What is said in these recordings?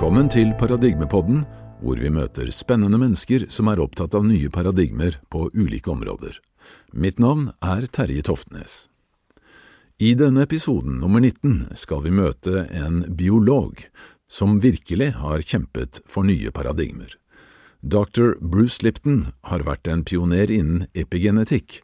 Velkommen til Paradigmepodden, hvor vi møter spennende mennesker som er opptatt av nye paradigmer på ulike områder. Mitt navn er Terje Toftnes. I denne episoden, nummer 19, skal vi møte en biolog som virkelig har kjempet for nye paradigmer. Dr. Bruce Lipton har vært en pioner innen epigenetikk,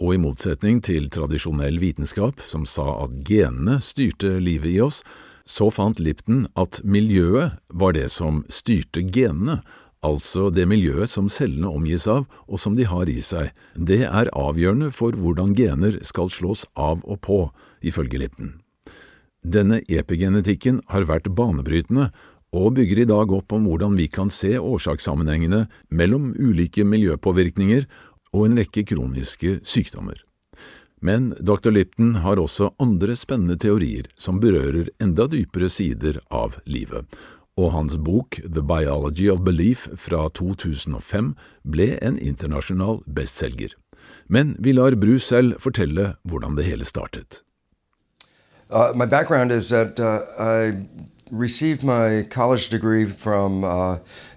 og i motsetning til tradisjonell vitenskap som sa at genene styrte livet i oss, så fant Lipton at miljøet var det som styrte genene, altså det miljøet som cellene omgis av og som de har i seg. Det er avgjørende for hvordan gener skal slås av og på, ifølge Lipton. Denne epigenetikken har vært banebrytende og bygger i dag opp om hvordan vi kan se årsakssammenhengene mellom ulike miljøpåvirkninger og en rekke kroniske sykdommer. Men dr. Lipton har også andre spennende teorier som berører enda dypere sider av livet, og hans bok The Biology of Belief fra 2005 ble en internasjonal bestselger. Men vi lar Bruce selv fortelle hvordan det hele startet. Uh, my background is that uh, I received my college degree from uh,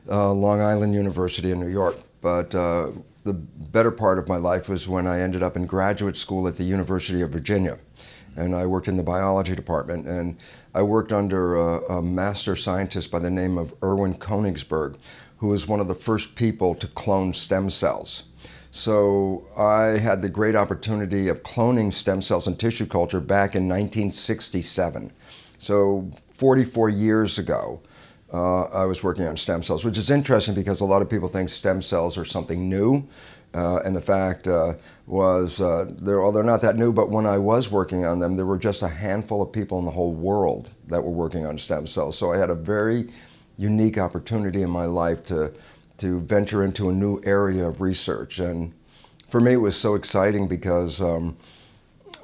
uh Long Island University in New York, but uh, the better part of my life was when I ended up in graduate school at the University of Virginia. And I worked in the biology department. And I worked under a, a master scientist by the name of Irwin Konigsberg, who was one of the first people to clone stem cells. So I had the great opportunity of cloning stem cells in tissue culture back in 1967. So 44 years ago, uh, I was working on stem cells, which is interesting because a lot of people think stem cells are something new. Uh, and the fact uh, was, uh, they're, well, they're not that new, but when I was working on them, there were just a handful of people in the whole world that were working on stem cells. So I had a very unique opportunity in my life to, to venture into a new area of research. And for me, it was so exciting because um,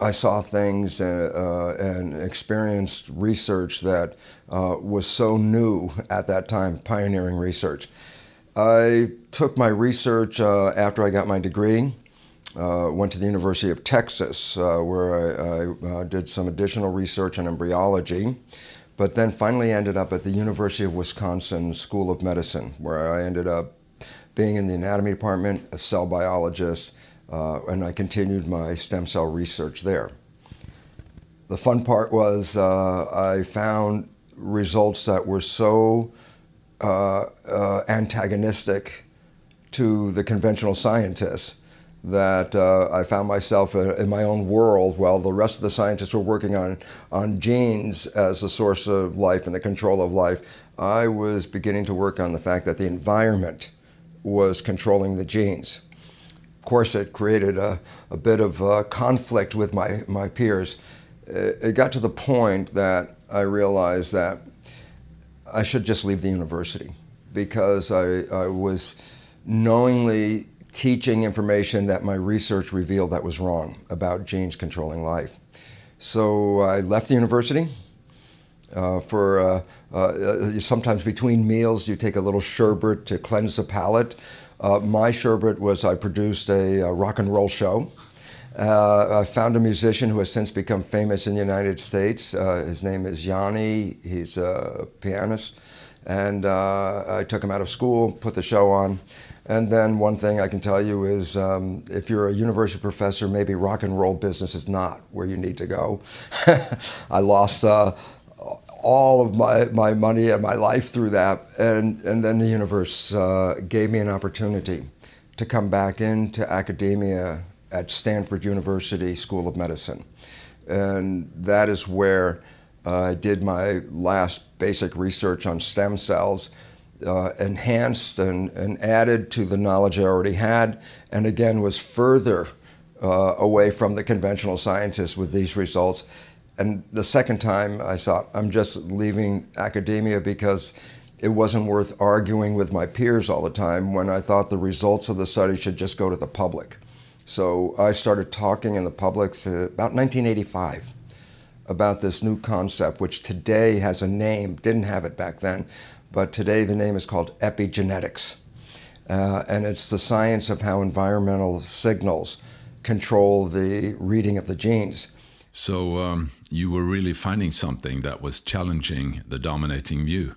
I saw things and, uh, and experienced research that uh, was so new at that time, pioneering research. I took my research uh, after I got my degree. Uh, went to the University of Texas, uh, where I, I uh, did some additional research on embryology, but then finally ended up at the University of Wisconsin School of Medicine, where I ended up being in the anatomy department, a cell biologist, uh, and I continued my stem cell research there. The fun part was I found results that were so uh, uh antagonistic to the conventional scientists that uh, I found myself in my own world while the rest of the scientists were working on, on genes as the source of life and the control of life. I was beginning to work on the fact that the environment was controlling the genes Of course, it created a, a bit of uh, conflict with my, my peers. It got to the point that I realized that I should just leave the university because I, I was knowingly teaching information that my research revealed that was wrong about genes controlling life. So I left the university. Uh, for uh, uh, sometimes between meals, you take a little sherbet to cleanse the palate. Uh, my sherbet was I produced a, a rock and roll show. Uh, I found a musician who has since become famous in the United States. Uh, his name is Yanni. He's a pianist. And uh, I took him out of school, put the show on. And then one thing I can tell you is um, if you're a university professor, maybe rock and roll business is not where you need to go. I lost uh, all of my, my money and my life through that. And, and then the universe uh, gave me an opportunity to come back into academia at Stanford University School of Medicine. And that is where uh, I did my last basic research on stem cells, uh, enhanced and, and added to the knowledge I already had, and again was further uh, away from the conventional scientists with these results and the second time, I thought, I'm just leaving academia because it wasn't worth arguing with my peers all the time when I thought the results of the study should just go to the public. So I started talking in the public about 1985 about this new concept, which today has a name, didn't have it back then, but today the name is called epigenetics. Uh, and it's the science of how environmental signals control the reading of the genes. So um, you were really finding something that was challenging the dominating view.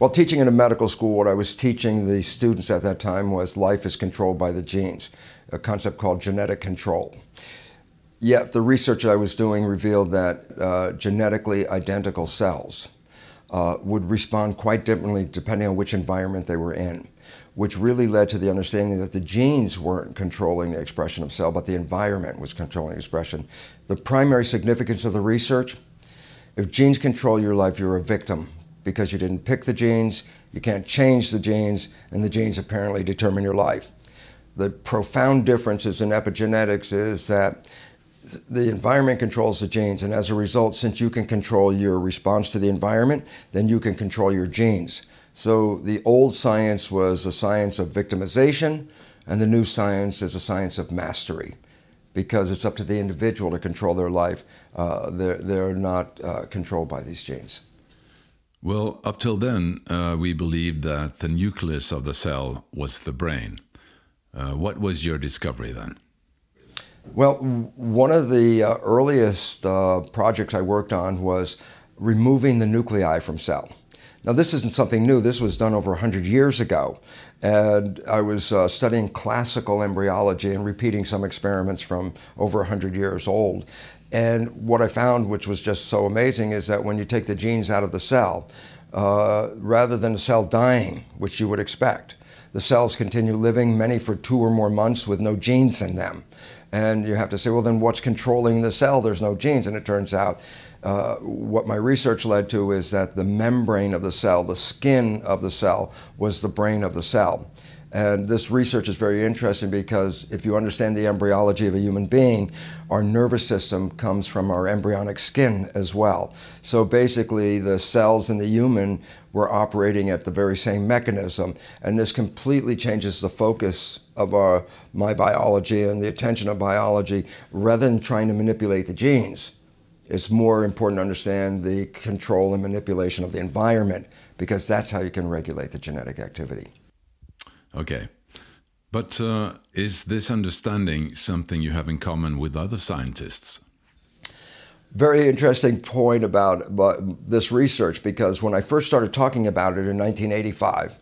While teaching in a medical school, what I was teaching the students at that time was life is controlled by the genes, a concept called genetic control. Yet the research I was doing revealed that uh, genetically identical cells uh, would respond quite differently depending on which environment they were in, which really led to the understanding that the genes weren't controlling the expression of cell, but the environment was controlling expression. The primary significance of the research if genes control your life, you're a victim because you didn't pick the genes, you can't change the genes, and the genes apparently determine your life. The profound differences in epigenetics is that the environment controls the genes, and as a result, since you can control your response to the environment, then you can control your genes. So the old science was a science of victimization, and the new science is a science of mastery because it's up to the individual to control their life. Uh, they're, they're not uh, controlled by these genes. Well, up till then, uh, we believed that the nucleus of the cell was the brain. Uh, what was your discovery then? Well, one of the uh, earliest uh, projects I worked on was removing the nuclei from cell. Now, this isn't something new. This was done over 100 years ago. And I was uh, studying classical embryology and repeating some experiments from over 100 years old. And what I found, which was just so amazing, is that when you take the genes out of the cell, uh, rather than the cell dying, which you would expect, the cells continue living, many for two or more months with no genes in them. And you have to say, well, then what's controlling the cell? There's no genes. And it turns out uh, what my research led to is that the membrane of the cell, the skin of the cell, was the brain of the cell. And this research is very interesting because if you understand the embryology of a human being, our nervous system comes from our embryonic skin as well. So basically, the cells in the human were operating at the very same mechanism. And this completely changes the focus of our, my biology and the attention of biology rather than trying to manipulate the genes. It's more important to understand the control and manipulation of the environment because that's how you can regulate the genetic activity. Okay. But uh, is this understanding something you have in common with other scientists? Very interesting point about, about this research because when I first started talking about it in 1985,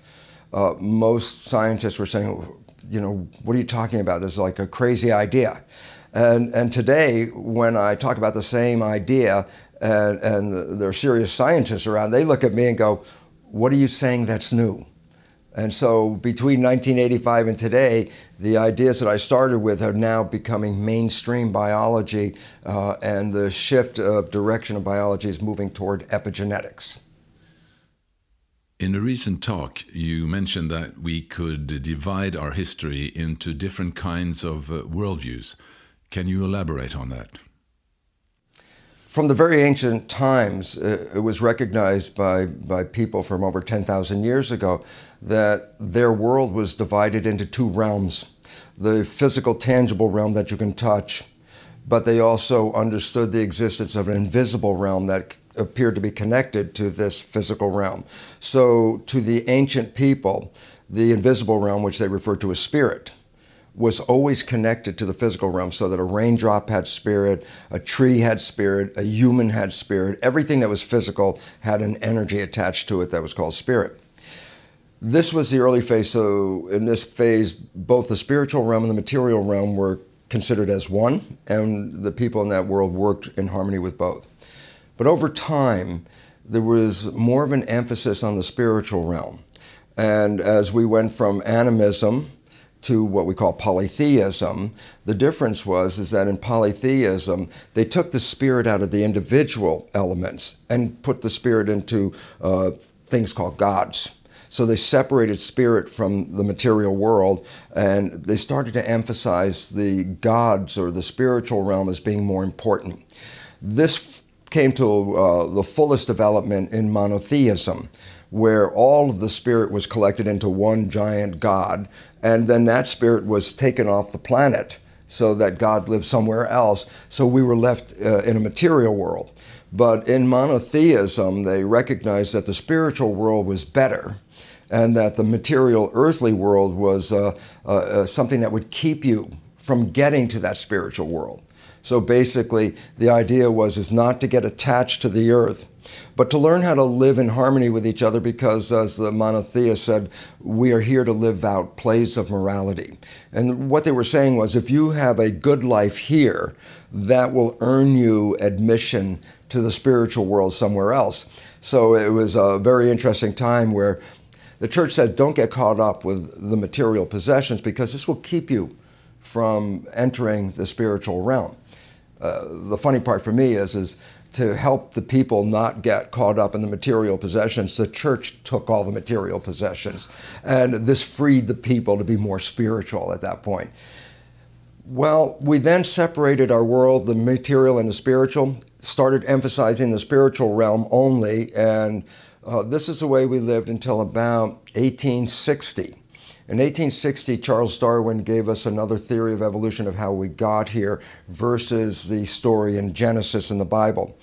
uh, most scientists were saying, you know, what are you talking about? This is like a crazy idea. And, and today, when I talk about the same idea and, and there are serious scientists around, they look at me and go, What are you saying that's new? And so between 1985 and today, the ideas that I started with are now becoming mainstream biology, uh, and the shift of direction of biology is moving toward epigenetics. In a recent talk, you mentioned that we could divide our history into different kinds of uh, worldviews. Can you elaborate on that? From the very ancient times, uh, it was recognized by, by people from over 10,000 years ago that their world was divided into two realms the physical, tangible realm that you can touch, but they also understood the existence of an invisible realm that appeared to be connected to this physical realm. So, to the ancient people, the invisible realm, which they referred to as spirit, was always connected to the physical realm so that a raindrop had spirit, a tree had spirit, a human had spirit. Everything that was physical had an energy attached to it that was called spirit. This was the early phase. So, in this phase, both the spiritual realm and the material realm were considered as one, and the people in that world worked in harmony with both. But over time, there was more of an emphasis on the spiritual realm. And as we went from animism, to what we call polytheism. The difference was is that in polytheism, they took the spirit out of the individual elements and put the spirit into uh, things called gods. So they separated spirit from the material world and they started to emphasize the gods or the spiritual realm as being more important. This came to uh, the fullest development in monotheism, where all of the spirit was collected into one giant God, and then that spirit was taken off the planet so that God lived somewhere else. So we were left uh, in a material world. But in monotheism, they recognized that the spiritual world was better and that the material earthly world was uh, uh, uh something that would keep you from getting to that spiritual world. So basically, the idea was is not to get attached to the earth, but to learn how to live in harmony with each other because, as the monotheist said, we are here to live out plays of morality. And what they were saying was if you have a good life here, that will earn you admission to the spiritual world somewhere else. So it was a very interesting time where the church said, don't get caught up with the material possessions because this will keep you from entering the spiritual realm. The funny part for me is, is to help the people not get caught up in the material possessions, the church took all the material possessions. And this freed the people to be more spiritual at that point. Well, we then separated our world, the material and the spiritual, started emphasizing the spiritual realm only, and uh, this is the way we lived until about 1860. In 1860, Charles Darwin gave us another theory of evolution of how we got here versus the story in Genesis in the Bible.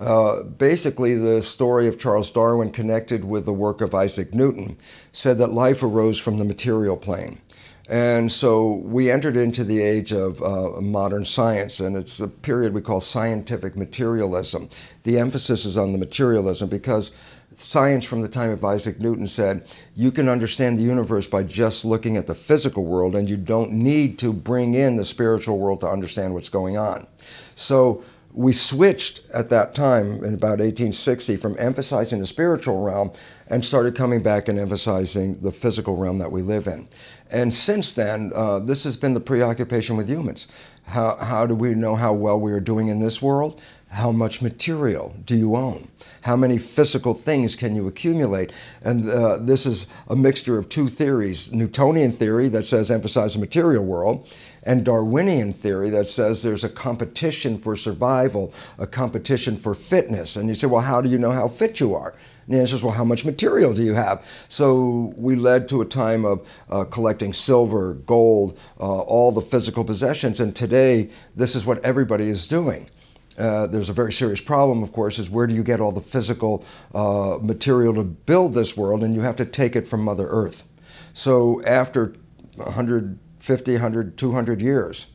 Uh, basically, the story of Charles Darwin connected with the work of Isaac Newton said that life arose from the material plane. And so we entered into the age of uh, modern science, and it's a period we call scientific materialism. The emphasis is on the materialism because science from the time of Isaac Newton said you can understand the universe by just looking at the physical world, and you don't need to bring in the spiritual world to understand what's going on. So we switched at that time in about 1860 from emphasizing the spiritual realm and started coming back and emphasizing the physical realm that we live in. And since then, uh, this has been the preoccupation with humans. How, how do we know how well we are doing in this world? How much material do you own? How many physical things can you accumulate? And uh, this is a mixture of two theories Newtonian theory that says emphasize the material world, and Darwinian theory that says there's a competition for survival, a competition for fitness. And you say, well, how do you know how fit you are? And the answer is, well, how much material do you have? So we led to a time of uh, collecting silver, gold, uh, all the physical possessions. And today, this is what everybody is doing. Uh, there's a very serious problem, of course, is where do you get all the physical uh, material to build this world? And you have to take it from Mother Earth. So after 150, 100, 200 years,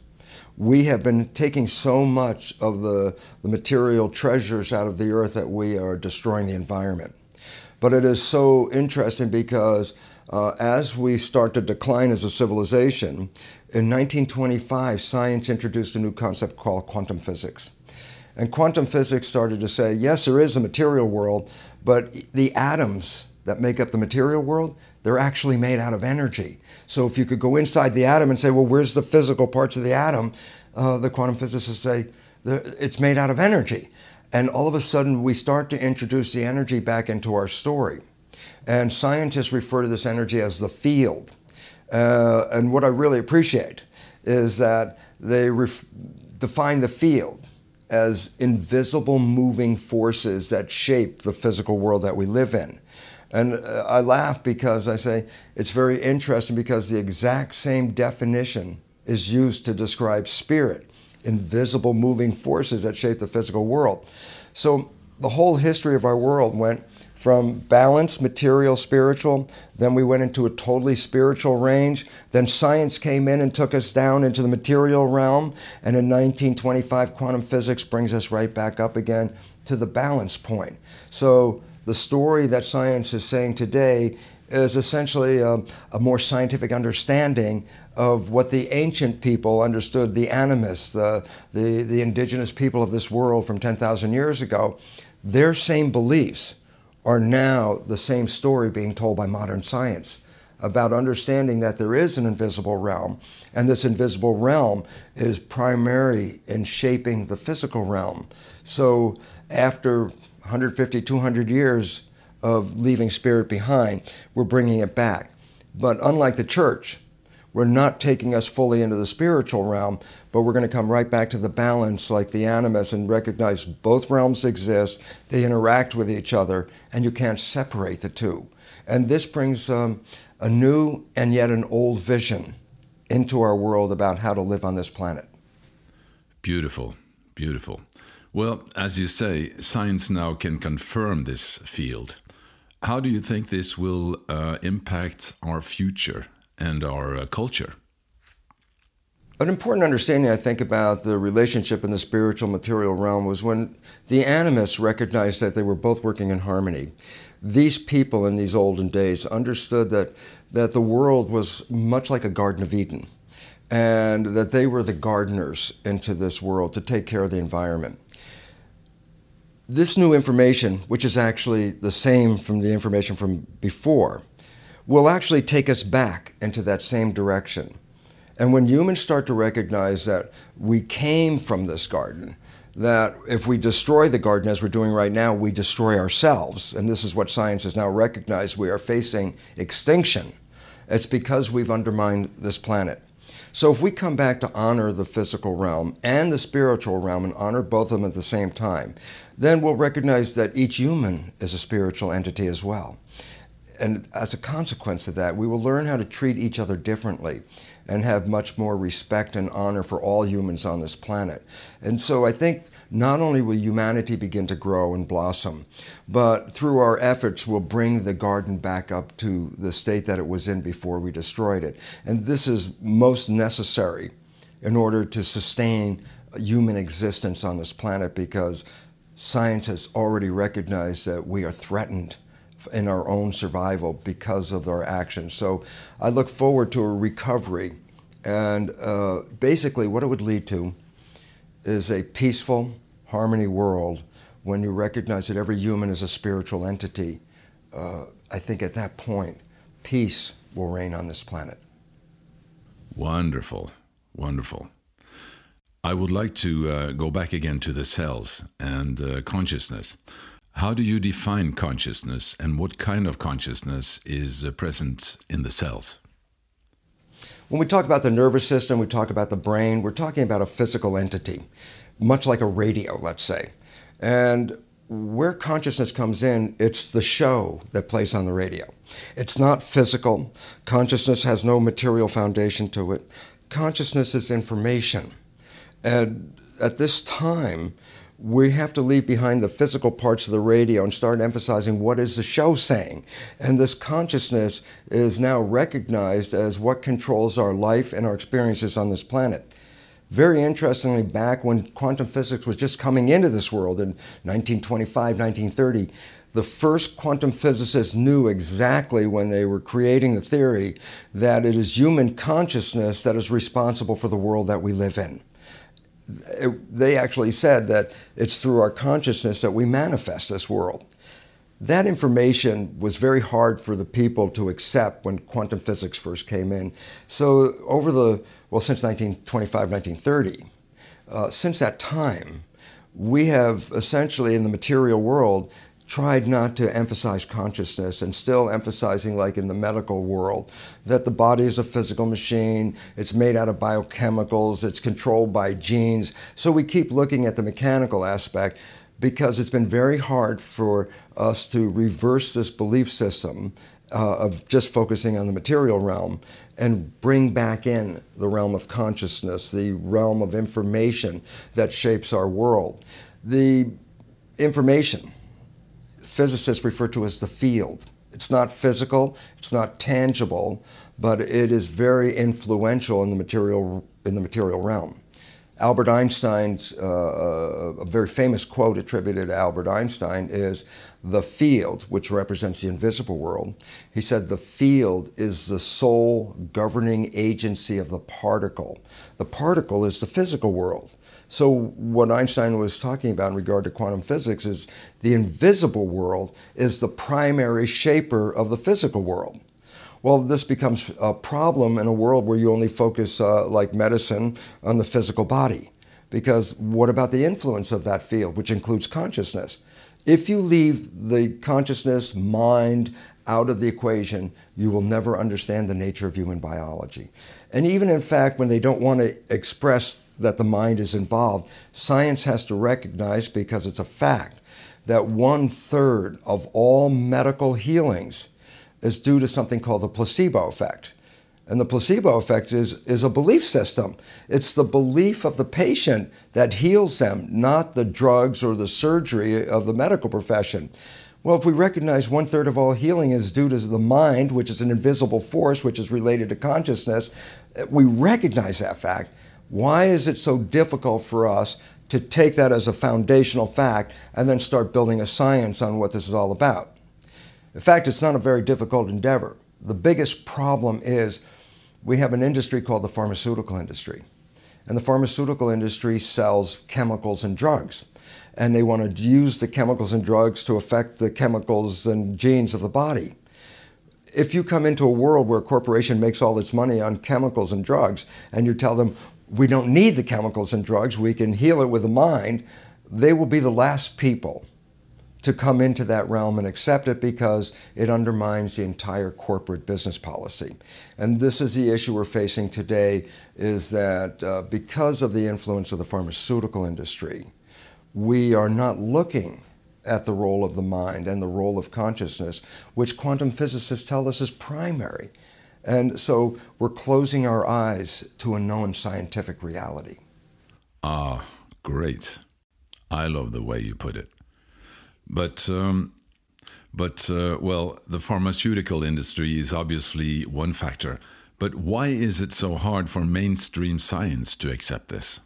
we have been taking so much of the, the material treasures out of the earth that we are destroying the environment. But it is so interesting because uh, as we start to decline as a civilization, in 1925, science introduced a new concept called quantum physics. And quantum physics started to say, yes, there is a material world, but the atoms that make up the material world, they're actually made out of energy. So if you could go inside the atom and say, well, where's the physical parts of the atom? Uh, the quantum physicists say, it's made out of energy. And all of a sudden, we start to introduce the energy back into our story. And scientists refer to this energy as the field. Uh, and what I really appreciate is that they ref- define the field as invisible moving forces that shape the physical world that we live in. And uh, I laugh because I say it's very interesting because the exact same definition is used to describe spirit invisible moving forces that shape the physical world. So the whole history of our world went from balance, material, spiritual. Then we went into a totally spiritual range. Then science came in and took us down into the material realm. And in 1925, quantum physics brings us right back up again to the balance point. So the story that science is saying today is essentially a, a more scientific understanding of what the ancient people understood, the animists, uh, the, the indigenous people of this world from 10,000 years ago, their same beliefs are now the same story being told by modern science about understanding that there is an invisible realm, and this invisible realm is primary in shaping the physical realm. So after 150, 200 years of leaving spirit behind, we're bringing it back. But unlike the church, we're not taking us fully into the spiritual realm, but we're going to come right back to the balance like the animus and recognize both realms exist, they interact with each other, and you can't separate the two. And this brings um, a new and yet an old vision into our world about how to live on this planet. Beautiful, beautiful. Well, as you say, science now can confirm this field. How do you think this will uh, impact our future and our uh, culture? An important understanding, I think, about the relationship in the spiritual material realm was when the animists recognized that they were both working in harmony. These people in these olden days understood that, that the world was much like a Garden of Eden and that they were the gardeners into this world to take care of the environment. This new information, which is actually the same from the information from before, will actually take us back into that same direction. And when humans start to recognize that we came from this garden, that if we destroy the garden as we're doing right now, we destroy ourselves. And this is what science has now recognized we are facing extinction. It's because we've undermined this planet. So if we come back to honor the physical realm and the spiritual realm and honor both of them at the same time, then we'll recognize that each human is a spiritual entity as well. And as a consequence of that, we will learn how to treat each other differently and have much more respect and honor for all humans on this planet. And so I think not only will humanity begin to grow and blossom, but through our efforts we'll bring the garden back up to the state that it was in before we destroyed it. And this is most necessary in order to sustain human existence on this planet because science has already recognized that we are threatened in our own survival because of our actions. So I look forward to a recovery. And uh, basically, what it would lead to is a peaceful, harmony world when you recognize that every human is a spiritual entity. Uh, I think at that point, peace will reign on this planet. Wonderful, wonderful. I would like to uh, go back again to the cells and uh, consciousness. How do you define consciousness and what kind of consciousness is uh, present in the cells? When we talk about the nervous system, we talk about the brain, we're talking about a physical entity, much like a radio, let's say. And where consciousness comes in, it's the show that plays on the radio. It's not physical. Consciousness has no material foundation to it. Consciousness is information. And at this time, we have to leave behind the physical parts of the radio and start emphasizing what is the show saying. And this consciousness is now recognized as what controls our life and our experiences on this planet. Very interestingly, back when quantum physics was just coming into this world in 1925, 1930, the first quantum physicists knew exactly when they were creating the theory that it is human consciousness that is responsible for the world that we live in it, they actually said that it's through our consciousness that we manifest this world. That information was very hard for the people to accept when quantum physics first came in. So, over the, well, since 1925, 1930, uh, since that time, we have essentially in the material world tried not to emphasize consciousness and still emphasizing, like in the medical world, that the body is a physical machine, it's made out of biochemicals, it's controlled by genes. So we keep looking at the mechanical aspect because it's been very hard for us to reverse this belief system uh, of just focusing on the material realm and bring back in the realm of consciousness, the realm of information that shapes our world. The information physicists refer to as the field. It's not physical, it's not tangible, but it is very influential in the material, in the material realm. Albert Einstein's, uh, uh, a very famous quote attributed to Albert Einstein is the field, which represents the invisible world. He said, The field is the sole governing agency of the particle. The particle is the physical world. So, what Einstein was talking about in regard to quantum physics is the invisible world is the primary shaper of the physical world. Well, this becomes a problem in a world where you only focus, uh, like medicine, on the physical body. Because what about the influence of that field, which includes consciousness? If you leave the consciousness, mind out of the equation, you will never understand the nature of human biology. And even in fact, when they don't want to express that the mind is involved, science has to recognize, because it's a fact, that one third of all medical healings is due to something called the placebo effect. And the placebo effect is, is a belief system. It's the belief of the patient that heals them, not the drugs or the surgery of the medical profession. Well, if we recognize one third of all healing is due to the mind, which is an invisible force which is related to consciousness, we recognize that fact. Why is it so difficult for us to take that as a foundational fact and then start building a science on what this is all about? In fact, it's not a very difficult endeavor. The biggest problem is we have an industry called the pharmaceutical industry. And the pharmaceutical industry sells chemicals and drugs. And they want to use the chemicals and drugs to affect the chemicals and genes of the body. If you come into a world where a corporation makes all its money on chemicals and drugs, and you tell them, we don't need the chemicals and drugs, we can heal it with the mind, they will be the last people to come into that realm and accept it because it undermines the entire corporate business policy. And this is the issue we're facing today is that uh, because of the influence of the pharmaceutical industry, we are not looking at the role of the mind and the role of consciousness, which quantum physicists tell us is primary. And so we're closing our eyes to a known scientific reality. Ah, great. I love the way you put it. But, um, but uh, well, the pharmaceutical industry is obviously one factor. But why is it so hard for mainstream science to accept this?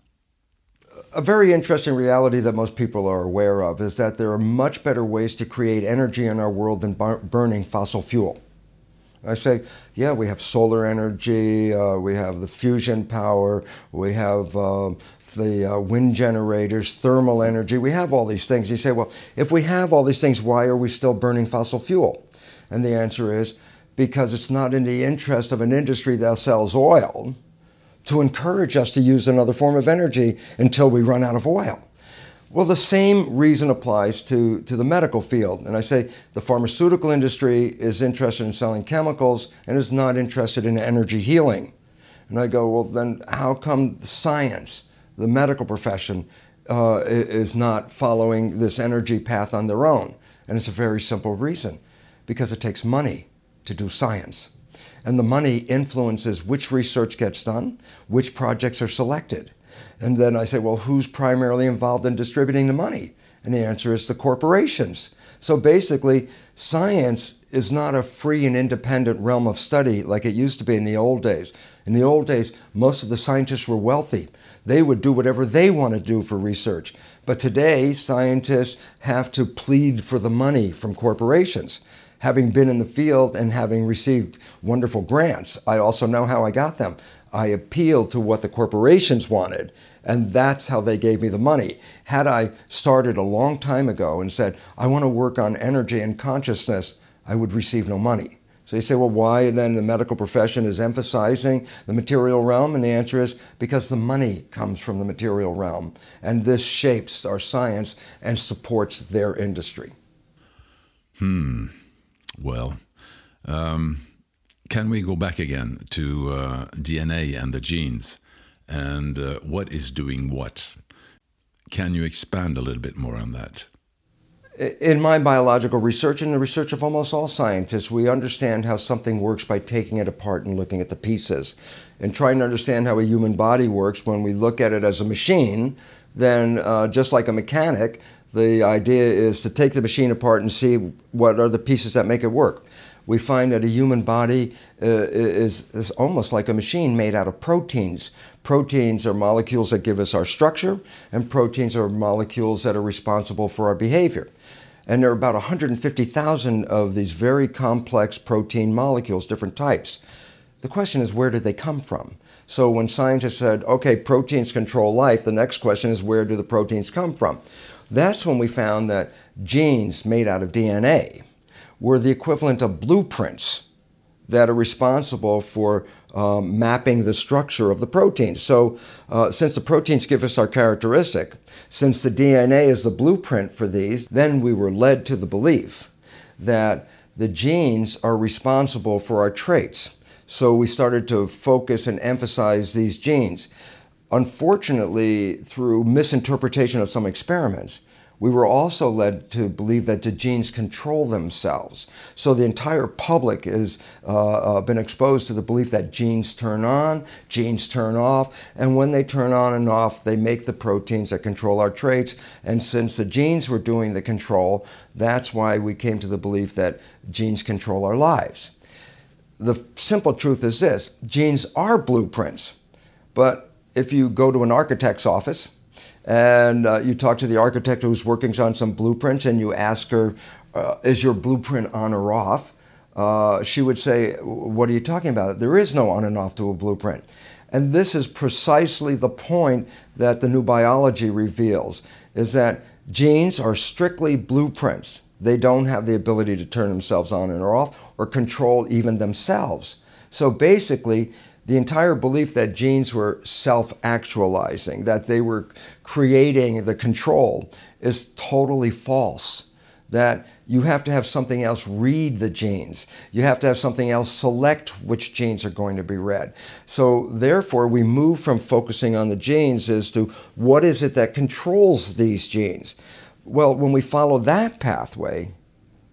A very interesting reality that most people are aware of is that there are much better ways to create energy in our world than burning fossil fuel. I say, yeah, we have solar energy, uh, we have the fusion power, we have uh, the uh, wind generators, thermal energy, we have all these things. You say, well, if we have all these things, why are we still burning fossil fuel? And the answer is because it's not in the interest of an industry that sells oil to encourage us to use another form of energy until we run out of oil. Well, the same reason applies to, to the medical field. And I say the pharmaceutical industry is interested in selling chemicals and is not interested in energy healing. And I go, well, then how come the science, the medical profession, uh, is not following this energy path on their own? And it's a very simple reason because it takes money to do science. And the money influences which research gets done, which projects are selected. And then I say, well, who's primarily involved in distributing the money? And the answer is the corporations. So basically, science is not a free and independent realm of study like it used to be in the old days. In the old days, most of the scientists were wealthy. They would do whatever they want to do for research. But today, scientists have to plead for the money from corporations. Having been in the field and having received wonderful grants, I also know how I got them. I appealed to what the corporations wanted, and that's how they gave me the money. Had I started a long time ago and said, I want to work on energy and consciousness, I would receive no money. So you say, well, why then the medical profession is emphasizing the material realm? And the answer is because the money comes from the material realm, and this shapes our science and supports their industry. Hmm. Well, um, can we go back again to uh, DNA and the genes and uh, what is doing what? Can you expand a little bit more on that? In my biological research and the research of almost all scientists, we understand how something works by taking it apart and looking at the pieces. And trying to understand how a human body works when we look at it as a machine, then uh, just like a mechanic, the idea is to take the machine apart and see what are the pieces that make it work we find that a human body uh, is, is almost like a machine made out of proteins. Proteins are molecules that give us our structure, and proteins are molecules that are responsible for our behavior. And there are about 150,000 of these very complex protein molecules, different types. The question is, where did they come from? So when scientists said, okay, proteins control life, the next question is, where do the proteins come from? That's when we found that genes made out of DNA were the equivalent of blueprints that are responsible for um, mapping the structure of the proteins. So, uh, since the proteins give us our characteristic, since the DNA is the blueprint for these, then we were led to the belief that the genes are responsible for our traits. So, we started to focus and emphasize these genes. Unfortunately, through misinterpretation of some experiments, we were also led to believe that the genes control themselves. So the entire public has uh, uh, been exposed to the belief that genes turn on, genes turn off, and when they turn on and off, they make the proteins that control our traits. And since the genes were doing the control, that's why we came to the belief that genes control our lives. The simple truth is this genes are blueprints, but if you go to an architect's office and uh, you talk to the architect who's working on some blueprints and you ask her, uh, is your blueprint on or off? Uh, she would say, What are you talking about? There is no on and off to a blueprint. And this is precisely the point that the new biology reveals is that genes are strictly blueprints. They don't have the ability to turn themselves on and off or control even themselves. So basically, the entire belief that genes were self actualizing, that they were creating the control, is totally false. That you have to have something else read the genes. You have to have something else select which genes are going to be read. So, therefore, we move from focusing on the genes as to what is it that controls these genes. Well, when we follow that pathway,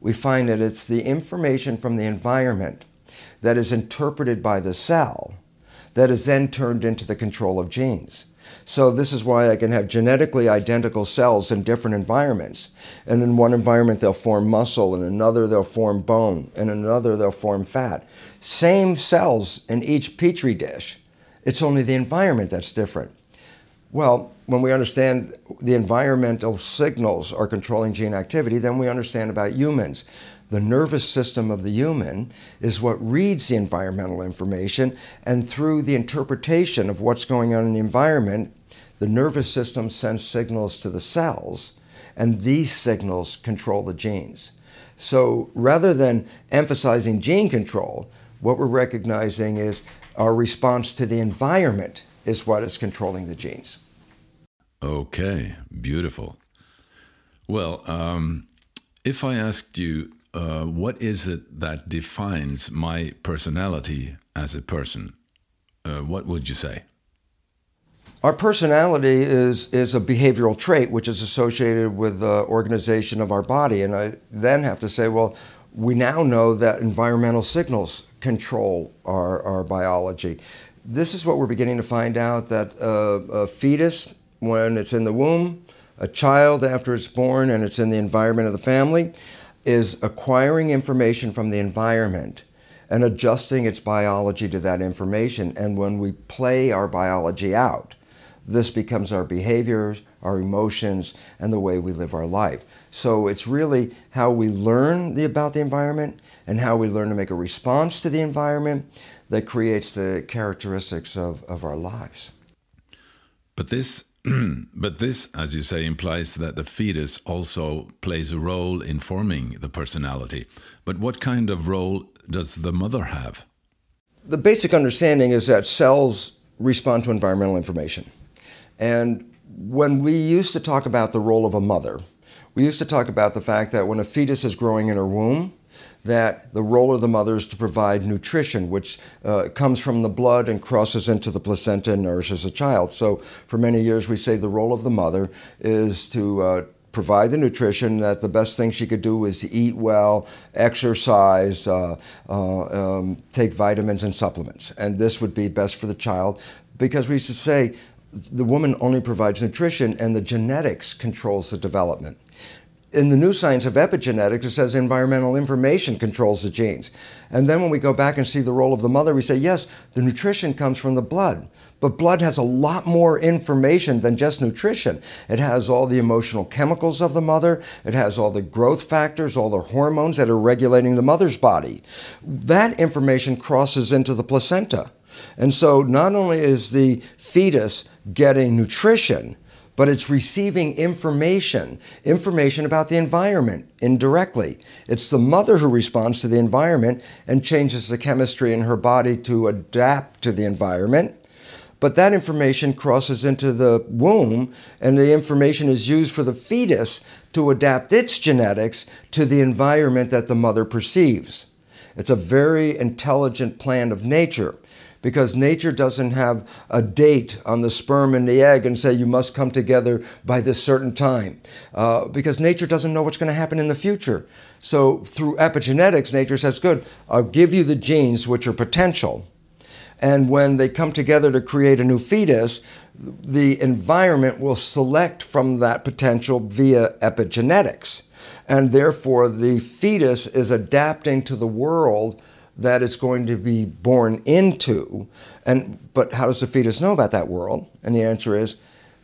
we find that it's the information from the environment that is interpreted by the cell that is then turned into the control of genes. So, this is why I can have genetically identical cells in different environments. And in one environment, they'll form muscle, in another, they'll form bone, in another, they'll form fat. Same cells in each petri dish. It's only the environment that's different. Well, when we understand the environmental signals are controlling gene activity, then we understand about humans. The nervous system of the human is what reads the environmental information, and through the interpretation of what's going on in the environment, the nervous system sends signals to the cells, and these signals control the genes. So rather than emphasizing gene control, what we're recognizing is our response to the environment is what is controlling the genes. Okay, beautiful. Well, um, if I asked you uh, what is it that defines my personality as a person? Uh, what would you say? Our personality is, is a behavioral trait which is associated with the organization of our body. And I then have to say, well, we now know that environmental signals control our, our biology. This is what we're beginning to find out that uh, a fetus, when it's in the womb, a child after it's born and it's in the environment of the family, is acquiring information from the environment and adjusting its biology to that information. And when we play our biology out, this becomes our behaviors, our emotions, and the way we live our life. So it's really how we learn the, about the environment and how we learn to make a response to the environment that creates the characteristics of, of our lives. But this but this, as you say, implies that the fetus also plays a role in forming the personality. But what kind of role does the mother have? The basic understanding is that cells respond to environmental information. And when we used to talk about the role of a mother, we used to talk about the fact that when a fetus is growing in her womb, that the role of the mother is to provide nutrition, which uh, comes from the blood and crosses into the placenta and nourishes a child. So, for many years, we say the role of the mother is to uh, provide the nutrition that the best thing she could do is eat well, exercise, uh, uh, um, take vitamins and supplements. And this would be best for the child because we used to say the woman only provides nutrition and the genetics controls the development in the new science of epigenetics, it says environmental information controls the genes. And then when we go back and see the role of the mother, we say, yes, the nutrition comes from the blood. But blood has a lot more information than just nutrition. It has all the emotional chemicals of the mother, it has all the growth factors, all the hormones that are regulating the mother's body. That information crosses into the placenta. And so not only is the fetus getting nutrition, but it's receiving information, information about the environment indirectly. It's the mother who responds to the environment and changes the chemistry in her body to adapt to the environment. But that information crosses into the womb, and the information is used for the fetus to adapt its genetics to the environment that the mother perceives. It's a very intelligent plan of nature because nature doesn't have a date on the sperm and the egg and say you must come together by this certain time, uh, because nature doesn't know what's going to happen in the future. So through epigenetics, nature says, good, I'll give you the genes which are potential. And when they come together to create a new fetus, the environment will select from that potential via epigenetics. And therefore, the fetus is adapting to the world that it's going to be born into. And but how does the fetus know about that world? And the answer is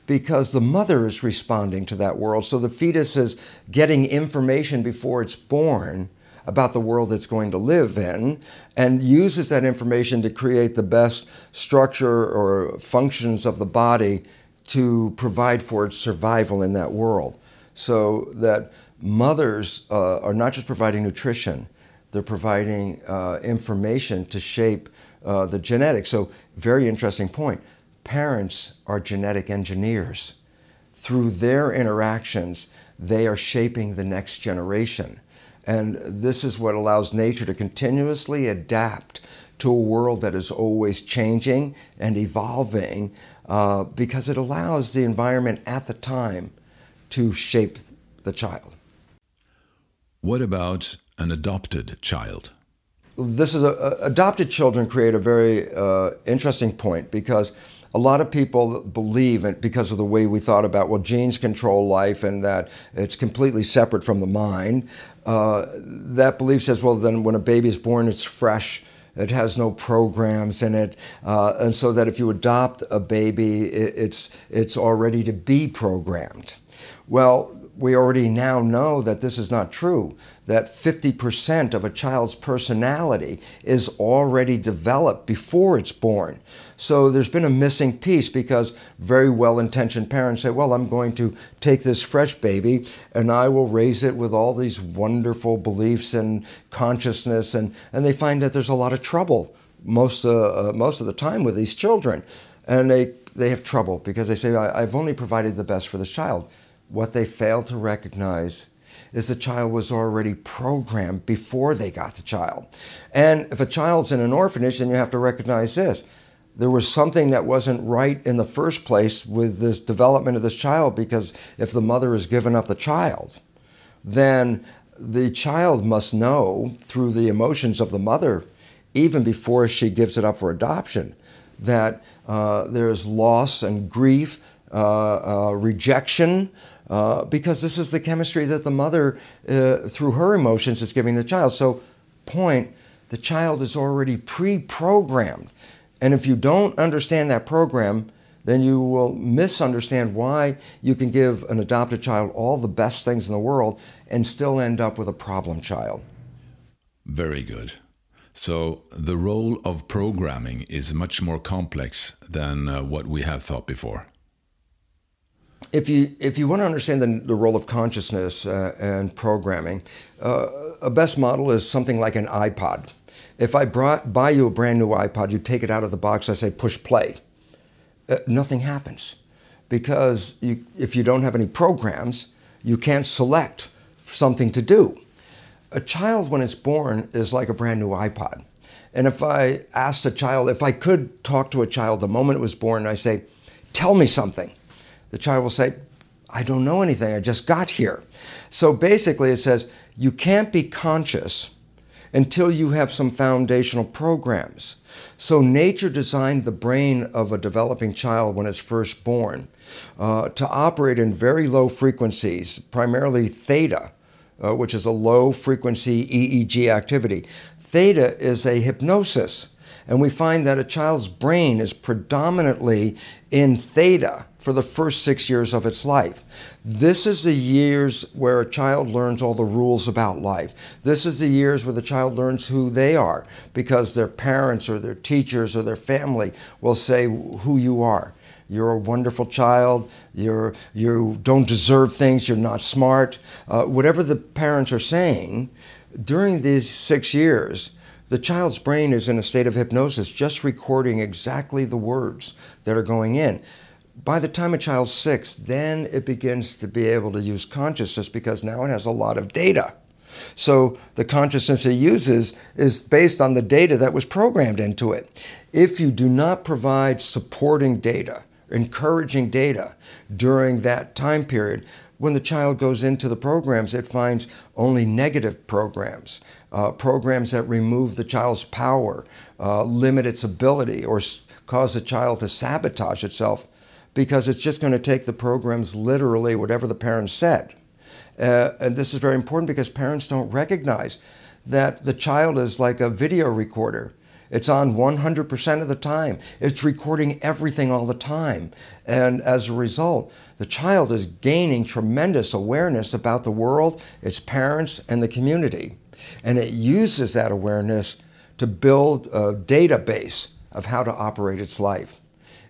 because the mother is responding to that world. So the fetus is getting information before it's born about the world it's going to live in and uses that information to create the best structure or functions of the body to provide for its survival in that world. So that mothers uh, are not just providing nutrition, they're providing uh, information to shape uh, the genetics. So, very interesting point. Parents are genetic engineers. Through their interactions, they are shaping the next generation. And this is what allows nature to continuously adapt to a world that is always changing and evolving uh, because it allows the environment at the time to shape the child. What about an adopted child? This is a, adopted children create a very uh, interesting point because a lot of people believe it because of the way we thought about well genes control life and that it's completely separate from the mind uh, that belief says well then when a baby is born it's fresh. It has no programs in it. Uh, and so that if you adopt a baby it, it's it's already to be programmed. Well we already now know that this is not true, that 50% of a child's personality is already developed before it's born. So there's been a missing piece because very well intentioned parents say, Well, I'm going to take this fresh baby and I will raise it with all these wonderful beliefs and consciousness. And, and they find that there's a lot of trouble most, uh, uh, most of the time with these children. And they, they have trouble because they say, I've only provided the best for this child. What they fail to recognize is the child was already programmed before they got the child. And if a child's in an orphanage, then you have to recognize this. There was something that wasn't right in the first place with this development of this child because if the mother has given up the child, then the child must know through the emotions of the mother, even before she gives it up for adoption, that uh, there's loss and grief, uh, uh, rejection, uh, because this is the chemistry that the mother, uh, through her emotions, is giving the child. So, point, the child is already pre programmed. And if you don't understand that program, then you will misunderstand why you can give an adopted child all the best things in the world and still end up with a problem child. Very good. So, the role of programming is much more complex than uh, what we have thought before if you if you want to understand the, the role of consciousness uh, and programming, uh, a best model is something like an iPod. If I brought, buy you a brand new iPod, you take it out of the box, I say push play. Uh, nothing happens because you, if you don't have any programs, you can't select something to do. A child, when it's born, is like a brand new iPod. And if I asked a child, if I could talk to a child the moment it was born, I say, tell me something the child will say, I don't know anything, I just got here. So basically, it says you can't be conscious until you have some foundational programs. So nature designed the brain of a developing child when it's first born uh, to operate in very low frequencies, primarily theta, uh, which is a low frequency EEG activity. Theta is a hypnosis, and we find that a child's brain is predominantly in theta for the first six years of its life. This is the years where a child learns all the rules about life. This is the years where the child learns who they are because their parents or their teachers or their family will say who you are. You're a wonderful child. You're, you don't deserve things. You're not smart. Uh, whatever the parents are saying, during these six years, the child's brain is in a state of hypnosis, just recording exactly the words that are going in by the time a child's six, then it begins to be able to use consciousness because now it has a lot of data. So the consciousness it uses is based on the data that was programmed into it. If you do not provide supporting data, encouraging data during that time period, when the child goes into the programs, it finds only negative programs, uh, programs that remove the child's power, uh, limit its ability, or cause the child to sabotage itself because it's just going to take the programs literally, whatever the parents said. Uh, and this is very important because parents don't recognize that the child is like a video recorder. It's on 100% of the time. It's recording everything all the time. And as a result, the child is gaining tremendous awareness about the world, its parents, and the community. And it uses that awareness to build a database of how to operate its life.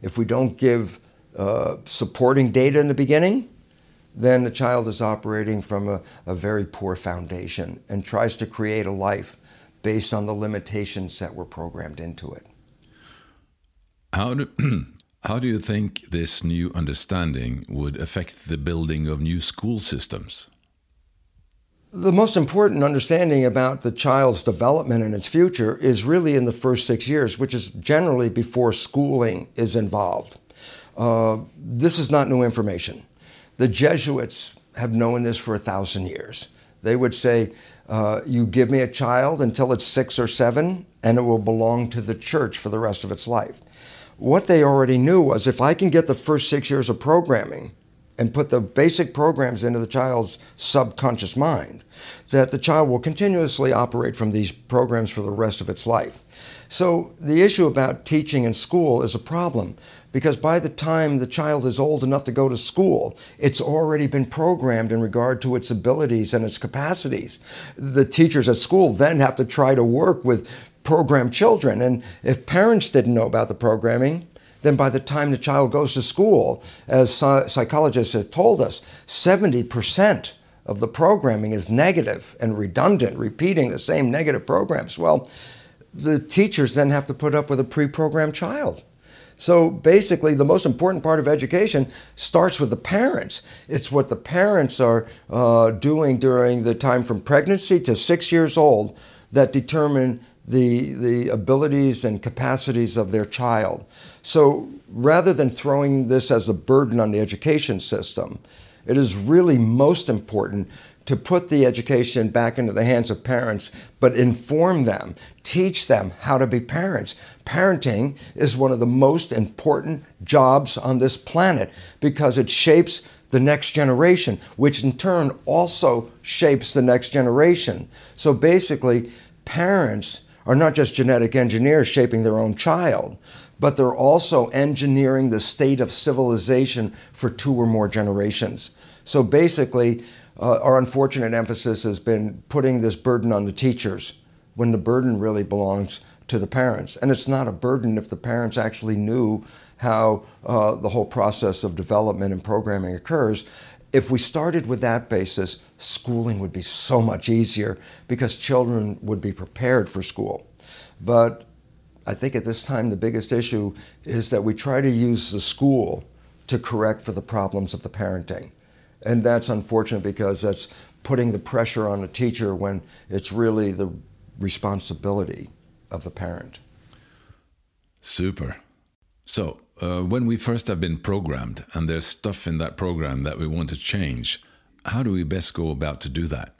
If we don't give uh, supporting data in the beginning, then the child is operating from a, a very poor foundation and tries to create a life based on the limitations that were programmed into it. How do, how do you think this new understanding would affect the building of new school systems? The most important understanding about the child's development and its future is really in the first six years, which is generally before schooling is involved. Uh, this is not new information. The Jesuits have known this for a thousand years. They would say, uh, You give me a child until it's six or seven, and it will belong to the church for the rest of its life. What they already knew was if I can get the first six years of programming and put the basic programs into the child's subconscious mind, that the child will continuously operate from these programs for the rest of its life. So the issue about teaching in school is a problem because by the time the child is old enough to go to school, it's already been programmed in regard to its abilities and its capacities. The teachers at school then have to try to work with programmed children. And if parents didn't know about the programming, then by the time the child goes to school, as psychologists have told us, 70% of the programming is negative and redundant, repeating the same negative programs. Well, the teachers then have to put up with a pre programmed child. So basically, the most important part of education starts with the parents. It's what the parents are uh, doing during the time from pregnancy to six years old that determine the, the abilities and capacities of their child. So rather than throwing this as a burden on the education system, it is really most important to put the education back into the hands of parents, but inform them, teach them how to be parents. Parenting is one of the most important jobs on this planet because it shapes the next generation, which in turn also shapes the next generation. So basically, parents are not just genetic engineers shaping their own child, but they're also engineering the state of civilization for two or more generations. So basically, uh, our unfortunate emphasis has been putting this burden on the teachers when the burden really belongs to the parents. And it's not a burden if the parents actually knew how uh, the whole process of development and programming occurs. If we started with that basis, schooling would be so much easier because children would be prepared for school. But I think at this time the biggest issue is that we try to use the school to correct for the problems of the parenting. And that's unfortunate because that's putting the pressure on the teacher when it's really the responsibility of the parent. Super. So, uh, when we first have been programmed and there's stuff in that program that we want to change, how do we best go about to do that?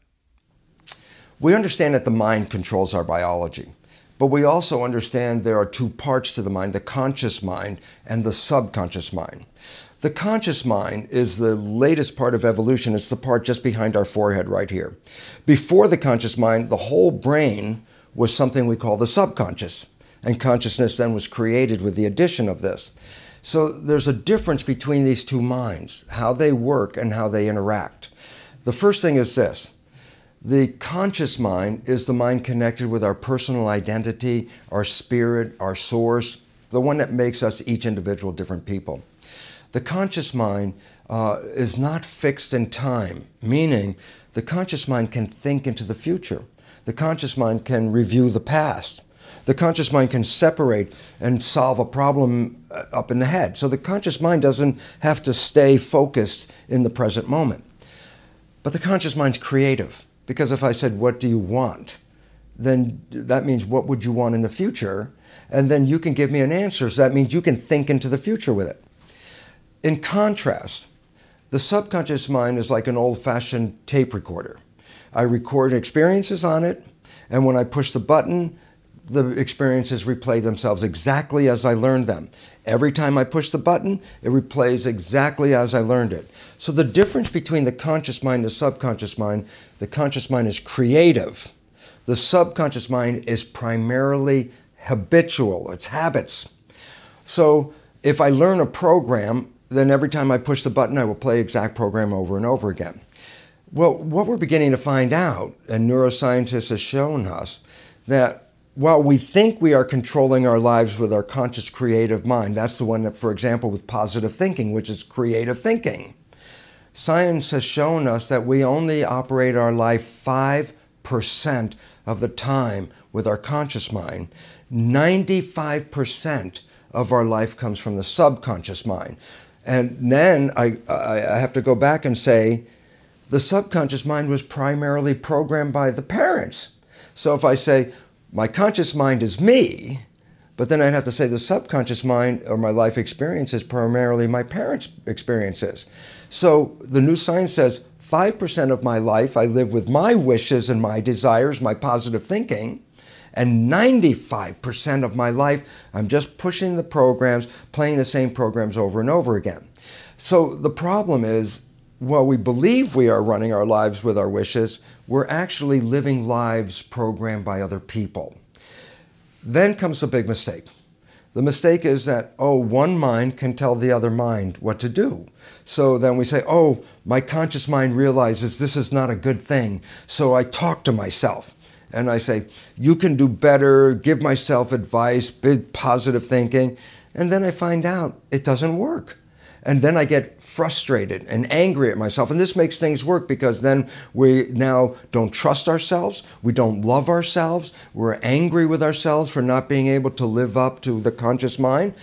We understand that the mind controls our biology, but we also understand there are two parts to the mind the conscious mind and the subconscious mind. The conscious mind is the latest part of evolution. It's the part just behind our forehead right here. Before the conscious mind, the whole brain was something we call the subconscious. And consciousness then was created with the addition of this. So there's a difference between these two minds, how they work and how they interact. The first thing is this the conscious mind is the mind connected with our personal identity, our spirit, our source, the one that makes us each individual different people. The conscious mind uh, is not fixed in time, meaning the conscious mind can think into the future. The conscious mind can review the past. The conscious mind can separate and solve a problem uh, up in the head. So the conscious mind doesn't have to stay focused in the present moment. But the conscious mind's creative because if I said, What do you want? then that means what would you want in the future? And then you can give me an answer. So that means you can think into the future with it. In contrast, the subconscious mind is like an old fashioned tape recorder. I record experiences on it, and when I push the button, the experiences replay themselves exactly as I learned them. Every time I push the button, it replays exactly as I learned it. So the difference between the conscious mind and the subconscious mind, the conscious mind is creative. The subconscious mind is primarily habitual, it's habits. So if I learn a program, then every time I push the button, I will play exact program over and over again. Well, what we're beginning to find out, and neuroscientists have shown us, that while we think we are controlling our lives with our conscious creative mind, that's the one that, for example, with positive thinking, which is creative thinking, science has shown us that we only operate our life 5% of the time with our conscious mind. 95% of our life comes from the subconscious mind. And then I, I have to go back and say the subconscious mind was primarily programmed by the parents. So if I say, my conscious mind is me, but then I'd have to say the subconscious mind or my life experience is primarily my parents' experiences. So the new science says 5% of my life I live with my wishes and my desires, my positive thinking, and 95% of my life I'm just pushing the programs, playing the same programs over and over again. So the problem is while we believe we are running our lives with our wishes, we're actually living lives programmed by other people. Then comes the big mistake. The mistake is that, oh, one mind can tell the other mind what to do. So then we say, oh, my conscious mind realizes this is not a good thing. So I talk to myself and I say, you can do better, give myself advice, big positive thinking. And then I find out it doesn't work. And then I get frustrated and angry at myself. And this makes things work because then we now don't trust ourselves. We don't love ourselves. We're angry with ourselves for not being able to live up to the conscious mind.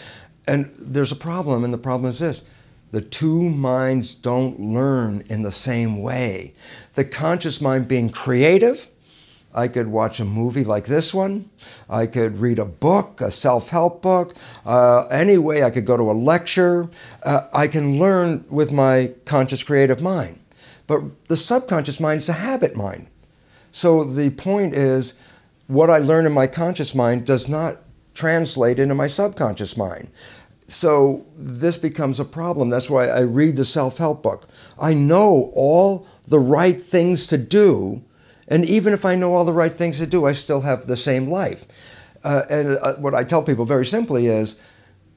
And there's a problem. And the problem is this the two minds don't learn in the same way. The conscious mind being creative I could watch a movie like this one. I could read a book, a self help book. Uh, anyway, I could go to a lecture. Uh, I can learn with my conscious creative mind. But the subconscious mind is the habit mind. So the point is, what I learn in my conscious mind does not translate into my subconscious mind. So this becomes a problem. That's why I read the self help book. I know all the right things to do and even if I know all the right things to do, I still have the same life. Uh, and uh, what I tell people very simply is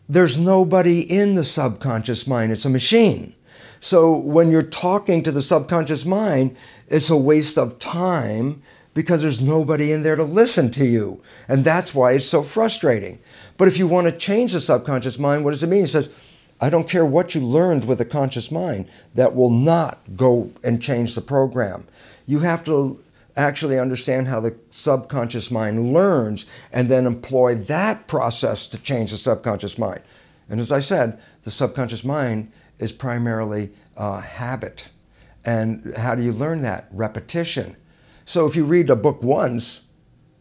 there's nobody in the subconscious mind, it's a machine. So when you're talking to the subconscious mind, it's a waste of time because there's nobody in there to listen to you. And that's why it's so frustrating. But if you want to change the subconscious mind, what does it mean? He says, I don't care what you learned with a conscious mind, that will not go and change the program. You have to actually understand how the subconscious mind learns and then employ that process to change the subconscious mind. And as I said, the subconscious mind is primarily uh, habit. And how do you learn that? Repetition. So if you read a book once,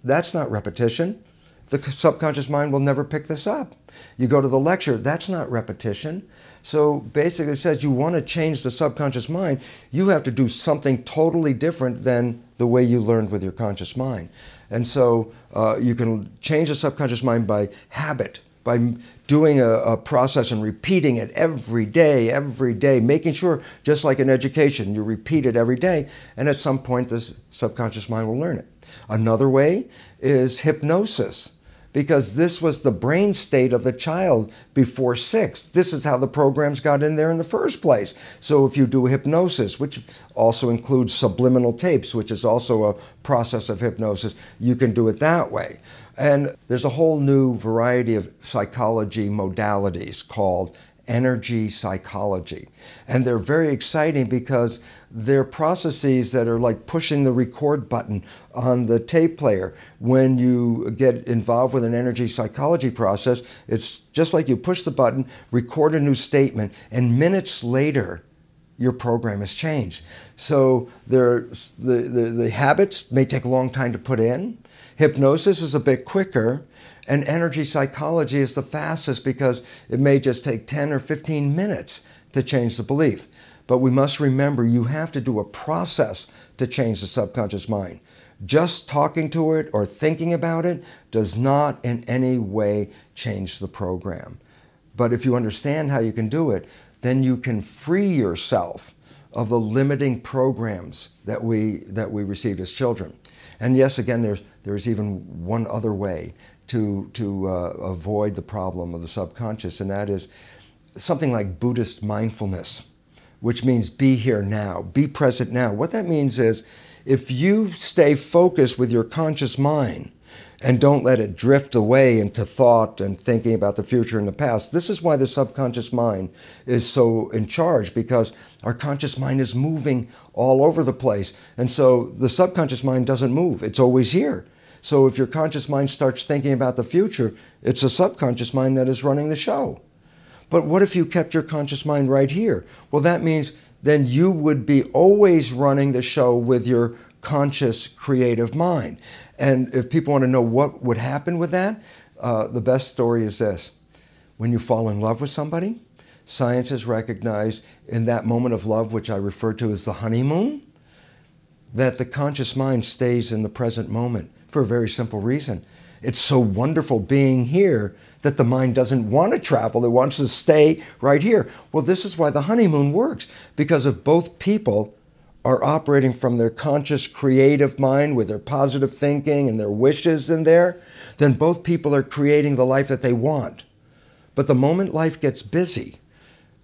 that's not repetition. The subconscious mind will never pick this up. You go to the lecture, that's not repetition. So basically, it says you want to change the subconscious mind, you have to do something totally different than the way you learned with your conscious mind. And so uh, you can change the subconscious mind by habit, by doing a, a, process and repeating it every day, every day, making sure, just like in education, you repeat it every day, and at some point the subconscious mind will learn it. Another way is hypnosis because this was the brain state of the child before six. This is how the programs got in there in the first place. So if you do hypnosis, which also includes subliminal tapes, which is also a process of hypnosis, you can do it that way. And there's a whole new variety of psychology modalities called energy psychology. And they're very exciting because they're processes that are like pushing the record button on the tape player. When you get involved with an energy psychology process, it's just like you push the button, record a new statement, and minutes later, your program has changed. So there, the, the, the habits may take a long time to put in. Hypnosis is a bit quicker and energy psychology is the fastest because it may just take 10 or 15 minutes to change the belief. But we must remember you have to do a process to change the subconscious mind. Just talking to it or thinking about it does not in any way change the program. But if you understand how you can do it, then you can free yourself of the limiting programs that we, that we received as children. And yes, again, there's, there's even one other way to, to uh, avoid the problem of the subconscious, and that is something like Buddhist mindfulness, which means be here now, be present now. What that means is if you stay focused with your conscious mind, and don't let it drift away into thought and thinking about the future and the past. This is why the subconscious mind is so in charge because our conscious mind is moving all over the place. And so the subconscious mind doesn't move, it's always here. So if your conscious mind starts thinking about the future, it's a subconscious mind that is running the show. But what if you kept your conscious mind right here? Well, that means then you would be always running the show with your conscious creative mind. And if people want to know what would happen with that, uh, the best story is this. When you fall in love with somebody, science has recognized in that moment of love, which I refer to as the honeymoon, that the conscious mind stays in the present moment for a very simple reason. It's so wonderful being here that the mind doesn't want to travel, it wants to stay right here. Well, this is why the honeymoon works, because if both people are operating from their conscious creative mind with their positive thinking and their wishes in there, then both people are creating the life that they want. But the moment life gets busy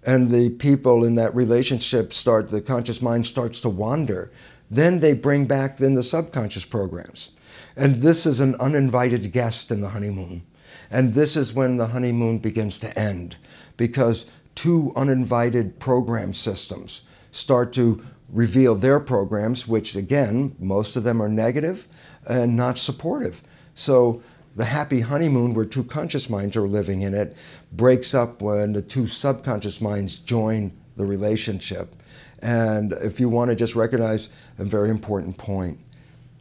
and the people in that relationship start, the conscious mind starts to wander, then they bring back then the subconscious programs. And this is an uninvited guest in the honeymoon. And this is when the honeymoon begins to end because two uninvited program systems start to reveal their programs, which again, most of them are negative and not supportive. So the happy honeymoon, where two conscious minds are living in it, breaks up when the two subconscious minds join the relationship. And if you want to just recognize a very important point,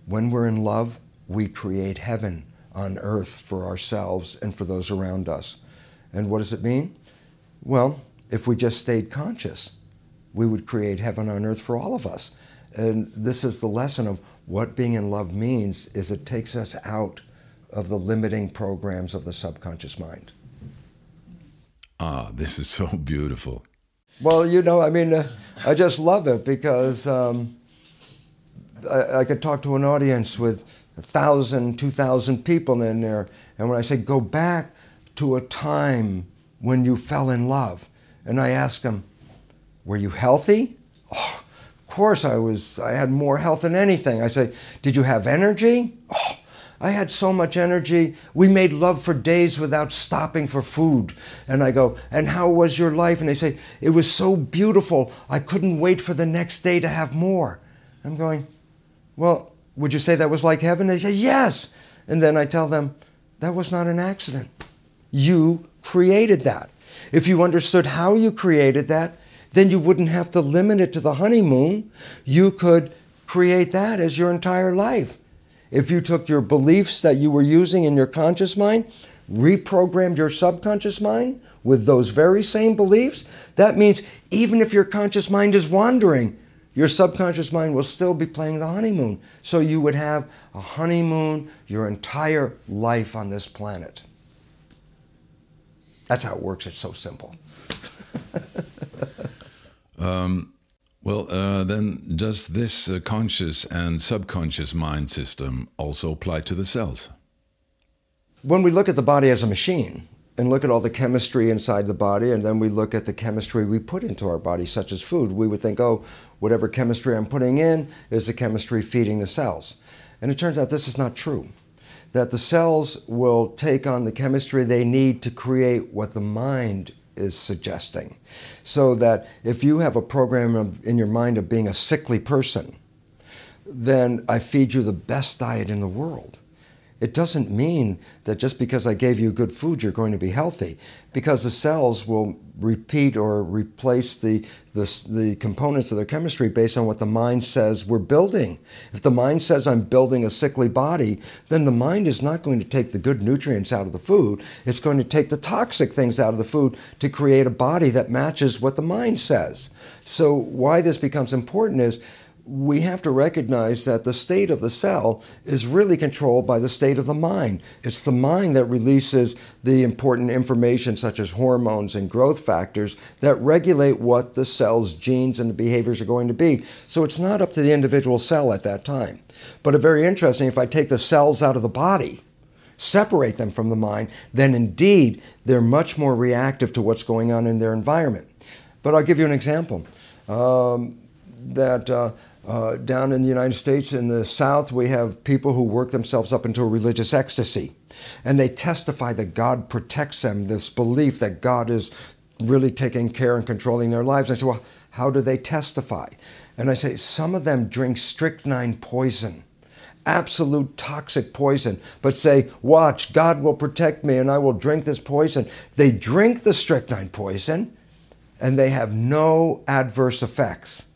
when we're in love, we create heaven on earth for ourselves and for those around us. And what does it mean? Well, if we just stayed conscious, we would create heaven on earth for all of us. And this is the lesson of what being in love means is it takes us out of the limiting programs of the subconscious mind. Ah, this is so beautiful. Well, you know, I mean, uh, I just love it because um, I, I could talk to an audience with a thousand, two thousand people in there, and when I say go back to a time when you fell in love, and I ask them, were you healthy? Oh, of course I was. I had more health than anything. I say, Did you have energy? Oh, I had so much energy. We made love for days without stopping for food. And I go, And how was your life? And they say, It was so beautiful. I couldn't wait for the next day to have more. I'm going, Well, would you say that was like heaven? They say, Yes. And then I tell them, That was not an accident. You created that. If you understood how you created that, then you wouldn't have to limit it to the honeymoon. You could create that as your entire life. If you took your beliefs that you were using in your conscious mind, reprogrammed your subconscious mind with those very same beliefs, that means even if your conscious mind is wandering, your subconscious mind will still be playing the honeymoon. So you would have a honeymoon your entire life on this planet. That's how it works. It's so simple. Um, well, uh, then, does this uh, conscious and subconscious mind system also apply to the cells? When we look at the body as a machine and look at all the chemistry inside the body, and then we look at the chemistry we put into our body, such as food, we would think, oh, whatever chemistry I'm putting in is the chemistry feeding the cells. And it turns out this is not true. That the cells will take on the chemistry they need to create what the mind is suggesting. So that if you have a program of, in your mind of being a sickly person, then I feed you the best diet in the world. It doesn't mean that just because I gave you good food, you're going to be healthy, because the cells will repeat or replace the, the, the, components of their chemistry based on what the mind says we're building. If the mind says I'm building a sickly body, then the mind is not going to take the good nutrients out of the food. It's going to take the toxic things out of the food to create a body that matches what the mind says. So, why this becomes important is we have to recognize that the state of the cell is really controlled by the state of the mind. It's the mind that releases the important information, such as hormones and growth factors, that regulate what the cell's genes and the behaviors are going to be. So it's not up to the individual cell at that time. But it's very interesting if I take the cells out of the body, separate them from the mind, then indeed they're much more reactive to what's going on in their environment. But I'll give you an example. Um, that uh, uh, down in the United States, in the South, we have people who work themselves up into a religious ecstasy. And they testify that God protects them, this belief that God is really taking care and controlling their lives. I say, well, how do they testify? And I say, some of them drink strychnine poison, absolute toxic poison, but say, watch, God will protect me and I will drink this poison. They drink the strychnine poison and they have no adverse effects.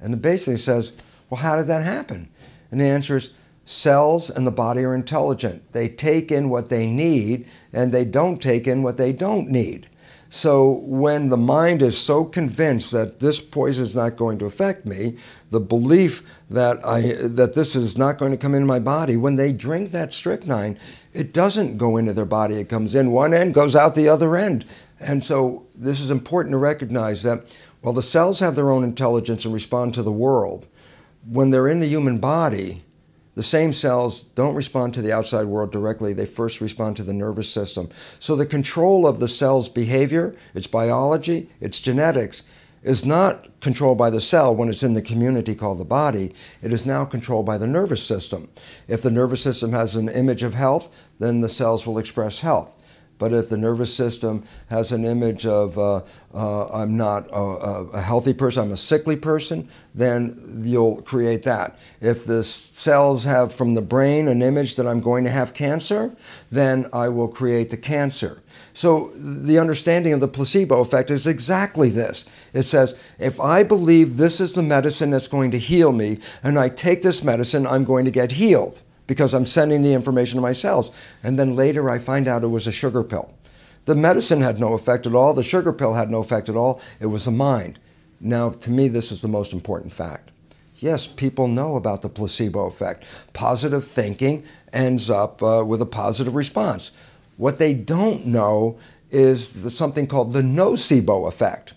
And it basically says, well, how did that happen? And the answer is cells and the body are intelligent. They take in what they need and they don't take in what they don't need. So when the mind is so convinced that this poison is not going to affect me, the belief that I that this is not going to come into my body, when they drink that strychnine, it doesn't go into their body. It comes in one end, goes out the other end. And so this is important to recognize that while the cells have their own intelligence and respond to the world, when they're in the human body, the same cells don't respond to the outside world directly. They first respond to the nervous system. So the control of the cell's behavior, its biology, its genetics, is not controlled by the cell when it's in the community called the body. It is now controlled by the nervous system. If the nervous system has an image of health, then the cells will express health. But if the nervous system has an image of uh, uh, I'm not a, a, healthy person, I'm a sickly person, then you'll create that. If the cells have from the brain an image that I'm going to have cancer, then I will create the cancer. So the understanding of the placebo effect is exactly this. It says, if I believe this is the medicine that's going to heal me, and I take this medicine, I'm going to get healed because I'm sending the information to my cells. And then later I find out it was a sugar pill. The medicine had no effect at all, the sugar pill had no effect at all, it was the mind. Now, to me, this is the most important fact. Yes, people know about the placebo effect. Positive thinking ends up uh, with a positive response. What they don't know is the, something called the nocebo effect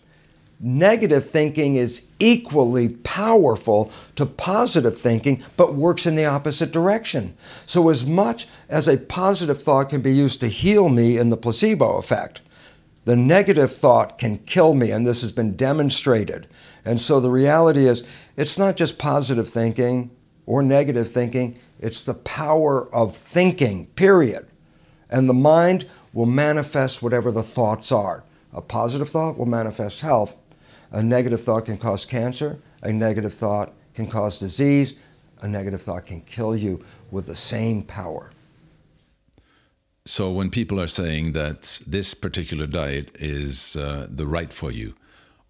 negative thinking is equally powerful to positive thinking, but works in the opposite direction. So, as much as a positive thought can be used to heal me in the placebo effect, the negative thought can kill me, and this has been demonstrated. And so, the reality is, it's not just positive thinking or negative thinking, it's the power of thinking, period. And the mind will manifest whatever the thoughts are. A positive thought will manifest health, a negative thought can cause cancer, a negative thought can cause disease, a negative thought can kill you with the same power. So, when people are saying that this particular diet is uh, the right for you,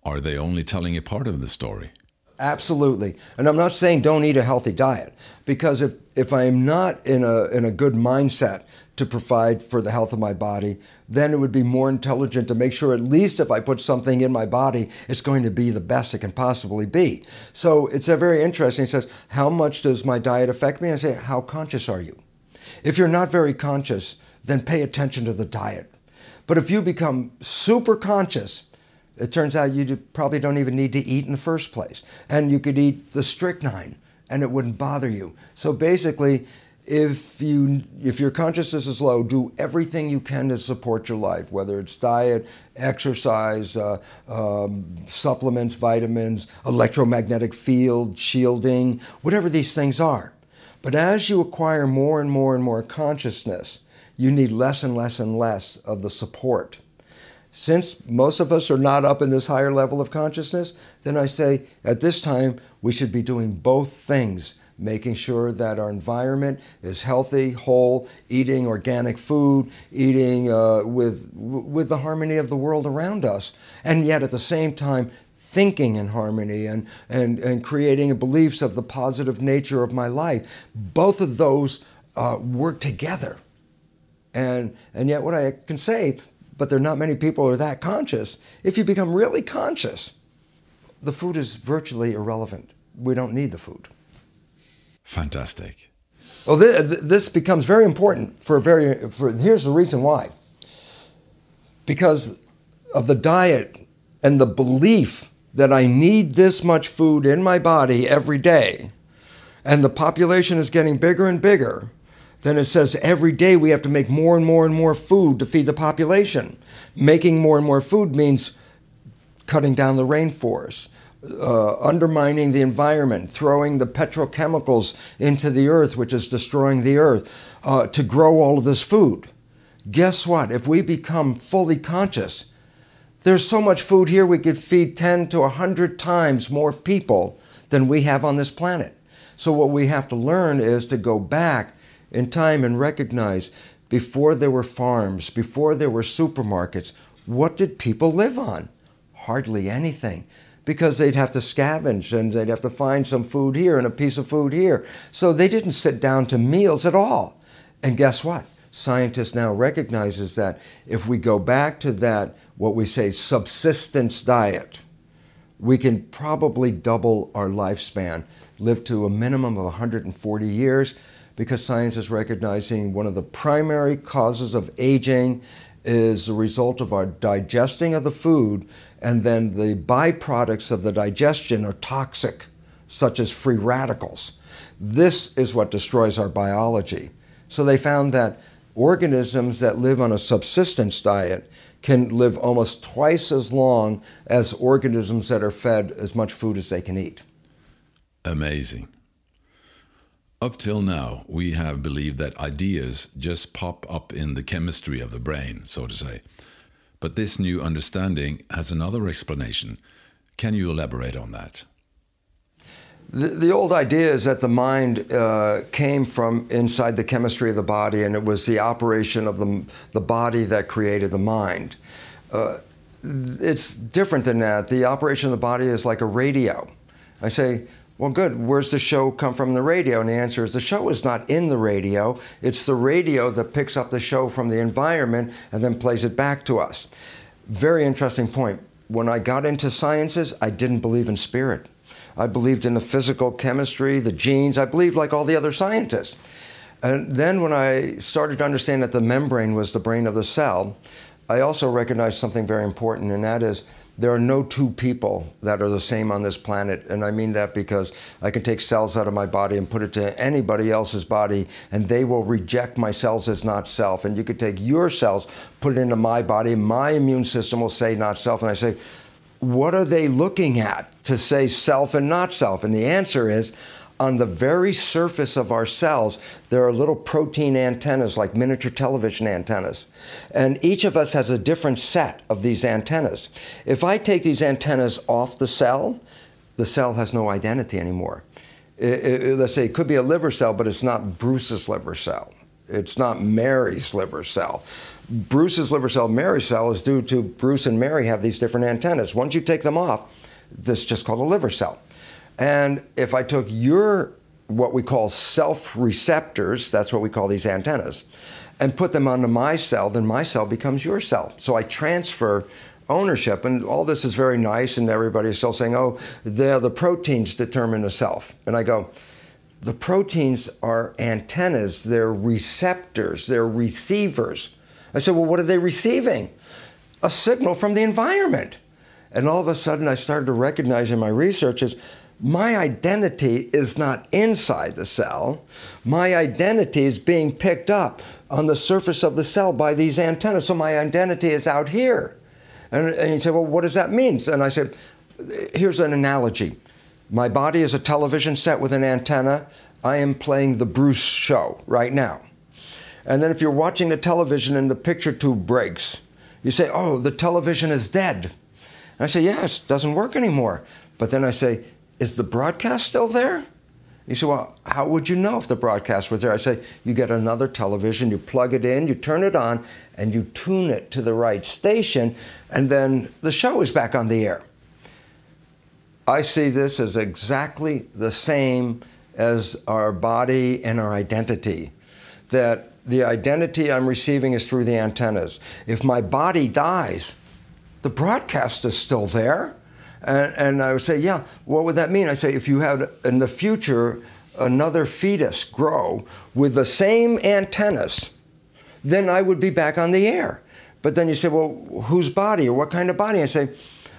are they only telling a part of the story? Absolutely. And I'm not saying don't eat a healthy diet, because if, if I'm not in a, in a good mindset to provide for the health of my body, then it would be more intelligent to make sure at least if I put something in my body, it's going to be the best it can possibly be. So it's a very interesting. It says, How much does my diet affect me? And I say, How conscious are you? If you're not very conscious, then pay attention to the diet. But if you become super conscious, it turns out you probably don't even need to eat in the first place. And you could eat the strychnine and it wouldn't bother you. So basically, if you if your consciousness is low, do everything you can to support your life, whether it's diet, exercise, uh, um, supplements, vitamins, electromagnetic field shielding, whatever these things are. But as you acquire more and more and more consciousness, you need less and less and less of the support. Since most of us are not up in this higher level of consciousness, then I say at this time we should be doing both things making sure that our environment is healthy, whole, eating organic food, eating uh, with, with the harmony of the world around us, and yet at the same time, thinking in harmony and, and, and creating beliefs of the positive nature of my life. Both of those uh, work together. And, and yet, what I can say, but there are not many people who are that conscious, if you become really conscious, the food is virtually irrelevant we don't need the food. Fantastic. Well, this becomes very important for a very. For, here's the reason why. Because of the diet and the belief that I need this much food in my body every day, and the population is getting bigger and bigger, then it says every day we have to make more and more and more food to feed the population. Making more and more food means cutting down the rainforest, uh, undermining the environment, throwing the petrochemicals into the earth, which is destroying the earth, uh, to grow all of this food. Guess what? If we become fully conscious, there's so much food here we could feed 10 to 100 times more people than we have on this planet. So, what we have to learn is to go back in time and recognize before there were farms, before there were supermarkets, what did people live on? Hardly anything because they'd have to scavenge and they'd have to find some food here and a piece of food here. So they didn't sit down to meals at all. And guess what? Scientists now recognizes that if we go back to that what we say subsistence diet, we can probably double our lifespan, live to a minimum of 140 years because science is recognizing one of the primary causes of aging is the result of our digesting of the food, and then the byproducts of the digestion are toxic, such as free radicals. This is what destroys our biology. So they found that organisms that live on a subsistence diet can live almost twice as long as organisms that are fed as much food as they can eat. Amazing. Up till now, we have believed that ideas just pop up in the chemistry of the brain, so to say. But this new understanding has another explanation. Can you elaborate on that? The, the old idea is that the mind uh, came from inside the chemistry of the body, and it was the operation of the, the body that created the mind. Uh, it's different than that. The operation of the body is like a radio. I say, well, good. Where's the show come from the radio? And the answer is the show is not in the radio. It's the radio that picks up the show from the environment and then plays it back to us. Very interesting point. When I got into sciences, I didn't believe in spirit. I believed in the physical chemistry, the genes. I believed like all the other scientists. And then when I started to understand that the membrane was the brain of the cell, I also recognized something very important, and that is there are no two people that are the same on this planet. And I mean that because I can take cells out of my body and put it to anybody else's body, and they will reject my cells as not self. And you could take your cells, put it into my body, my immune system will say not self. And I say, what are they looking at to say self and not self? And the answer is, on the very surface of our cells, there are little protein antennas, like miniature television antennas. And each of us has a different set of these antennas. If I take these antennas off the cell, the cell has no identity anymore. It, it, let's say it could be a liver cell, but it's not Bruce's liver cell. It's not Mary's liver cell. Bruce's liver cell, Mary's cell, is due to Bruce and Mary have these different antennas. Once you take them off, this is just called a liver cell. And if I took your, what we call self receptors, that's what we call these antennas, and put them onto my cell, then my cell becomes your cell. So I transfer ownership. And all this is very nice, and everybody's still saying, oh, the, the proteins determine the self. And I go, the proteins are antennas, they're receptors, they're receivers. I said, well, what are they receiving? A signal from the environment. And all of a sudden, I started to recognize in my research is my identity is not inside the cell. My identity is being picked up on the surface of the cell by these antennas. So my identity is out here. And, and he said, Well, what does that mean? And I said, Here's an analogy. My body is a television set with an antenna. I am playing the Bruce show right now. And then if you're watching the television and the picture tube breaks, you say, Oh, the television is dead. And I say, Yes, it doesn't work anymore. But then I say, is the broadcast still there? You say, well, how would you know if the broadcast was there? I say, you get another television, you plug it in, you turn it on, and you tune it to the right station, and then the show is back on the air. I see this as exactly the same as our body and our identity. That the identity I'm receiving is through the antennas. If my body dies, the broadcast is still there. And, and I would say, yeah, what would that mean? I say, if you had in the future another fetus grow with the same antennas, then I would be back on the air. But then you say, well, whose body or what kind of body? I say,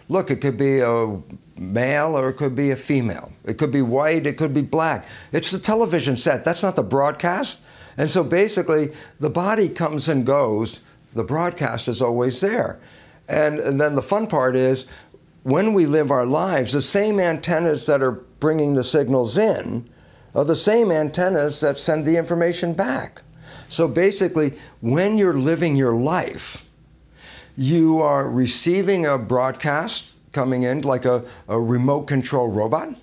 look, it could be a male or it could be a female. It could be white, it could be black. It's the television set, that's not the broadcast. And so basically, the body comes and goes, the broadcast is always there. And, and then the fun part is when we live our lives, the same antennas that are bringing the signals in are the same antennas that send the information back. So basically, when you're living your life, you are receiving a broadcast coming in like a, a remote control robot.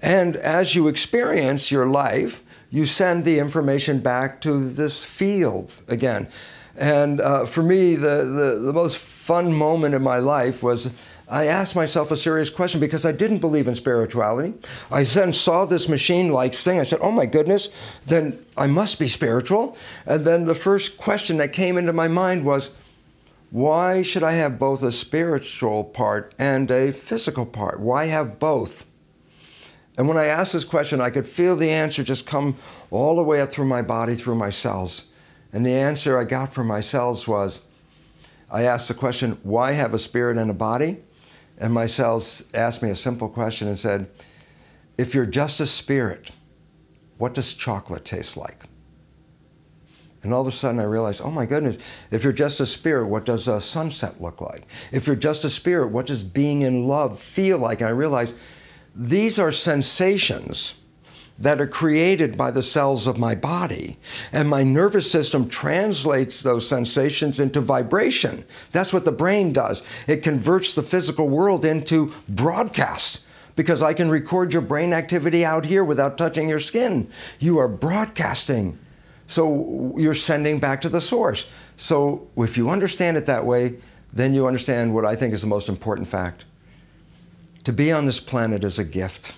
And as you experience your life, you send the information back to this field again. And uh, for me, the, the, the most fun moment in my life was I asked myself a serious question because I didn't believe in spirituality. I then saw this machine like thing. I said, oh my goodness, then I must be spiritual. And then the first question that came into my mind was, why should I have both a spiritual part and a physical part? Why have both? And when I asked this question, I could feel the answer just come all the way up through my body, through my cells. And the answer I got from my cells was I asked the question, why have a spirit and a body? And my cells asked me a simple question and said, if you're just a spirit, what does chocolate taste like? And all of a sudden I realized, oh my goodness, if you're just a spirit, what does a sunset look like? If you're just a spirit, what does being in love feel like? And I realized these are sensations that are created by the cells of my body. And my nervous system translates those sensations into vibration. That's what the brain does. It converts the physical world into broadcast because I can record your brain activity out here without touching your skin. You are broadcasting. So you're sending back to the source. So if you understand it that way, then you understand what I think is the most important fact. To be on this planet is a gift.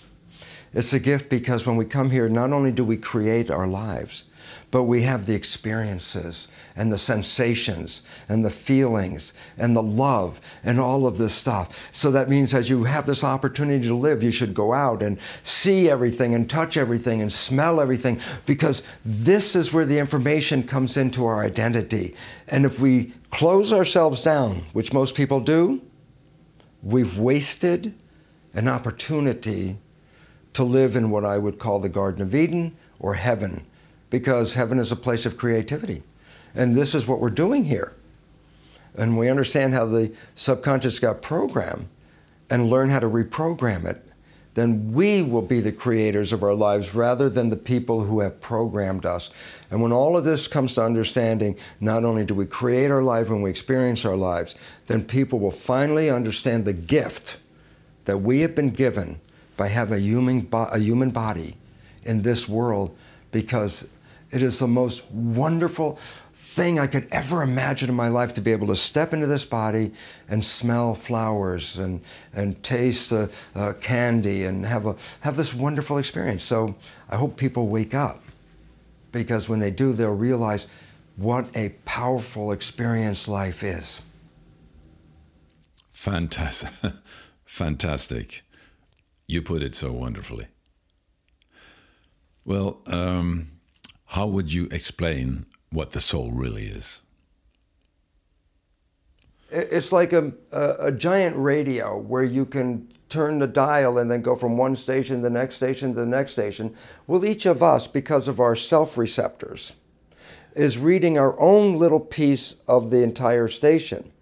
It's a gift because when we come here, not only do we create our lives, but we have the experiences and the sensations and the feelings and the love and all of this stuff. So that means as you have this opportunity to live, you should go out and see everything and touch everything and smell everything because this is where the information comes into our identity. And if we close ourselves down, which most people do, we've wasted an opportunity to live in what I would call the Garden of Eden or heaven, because heaven is a place of creativity. And this is what we're doing here. And we understand how the subconscious got programmed and learn how to reprogram it, then we will be the creators of our lives rather than the people who have programmed us. And when all of this comes to understanding, not only do we create our life when we experience our lives, then people will finally understand the gift that we have been given by having a human, bo- a human body in this world because it is the most wonderful thing I could ever imagine in my life to be able to step into this body and smell flowers and, and taste uh, uh, candy and have, a, have this wonderful experience. So I hope people wake up because when they do, they'll realize what a powerful experience life is. Fantastic. Fantastic. You put it so wonderfully. Well, um, how would you explain what the soul really is? It's like a, a, a, giant radio where you can turn the dial and then go from one station to the next station to the next station. Well, each of us, because of our self receptors, is reading our own little piece of the entire station.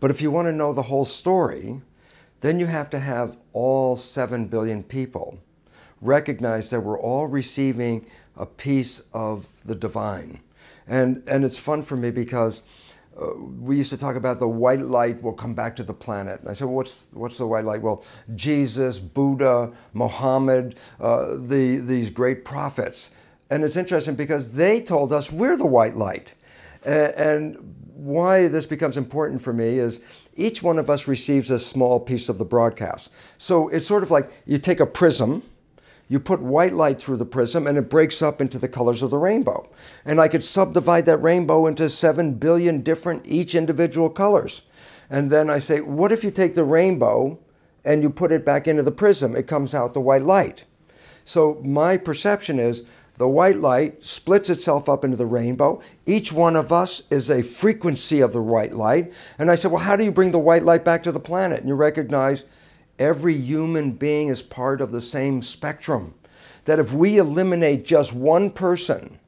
But if you want to know the whole story, then you have to have all 7 billion people recognize that we're all receiving a piece of the divine. And, and it's fun for me because uh, we used to talk about the white light will come back to the planet. And I said, well, what's, what's the white light? Well, Jesus, Buddha, Muhammad, uh, the, these great prophets. And it's interesting because they told us we're the white light. And, and why this becomes important for me is each one of us receives a small piece of the broadcast. So it's sort of like you take a prism, you put white light through the prism, and it breaks up into the colors of the rainbow. And I could subdivide that rainbow into 7 billion different, each individual colors. And then I say, what if you take the rainbow and you put it back into the prism, it comes out the white light. So my perception is the white light splits itself up into the rainbow. Each one of us is a frequency of the white light. And I said, Well, how do you bring the white light back to the planet? And you recognize every human being is part of the same spectrum. That if we eliminate just one person,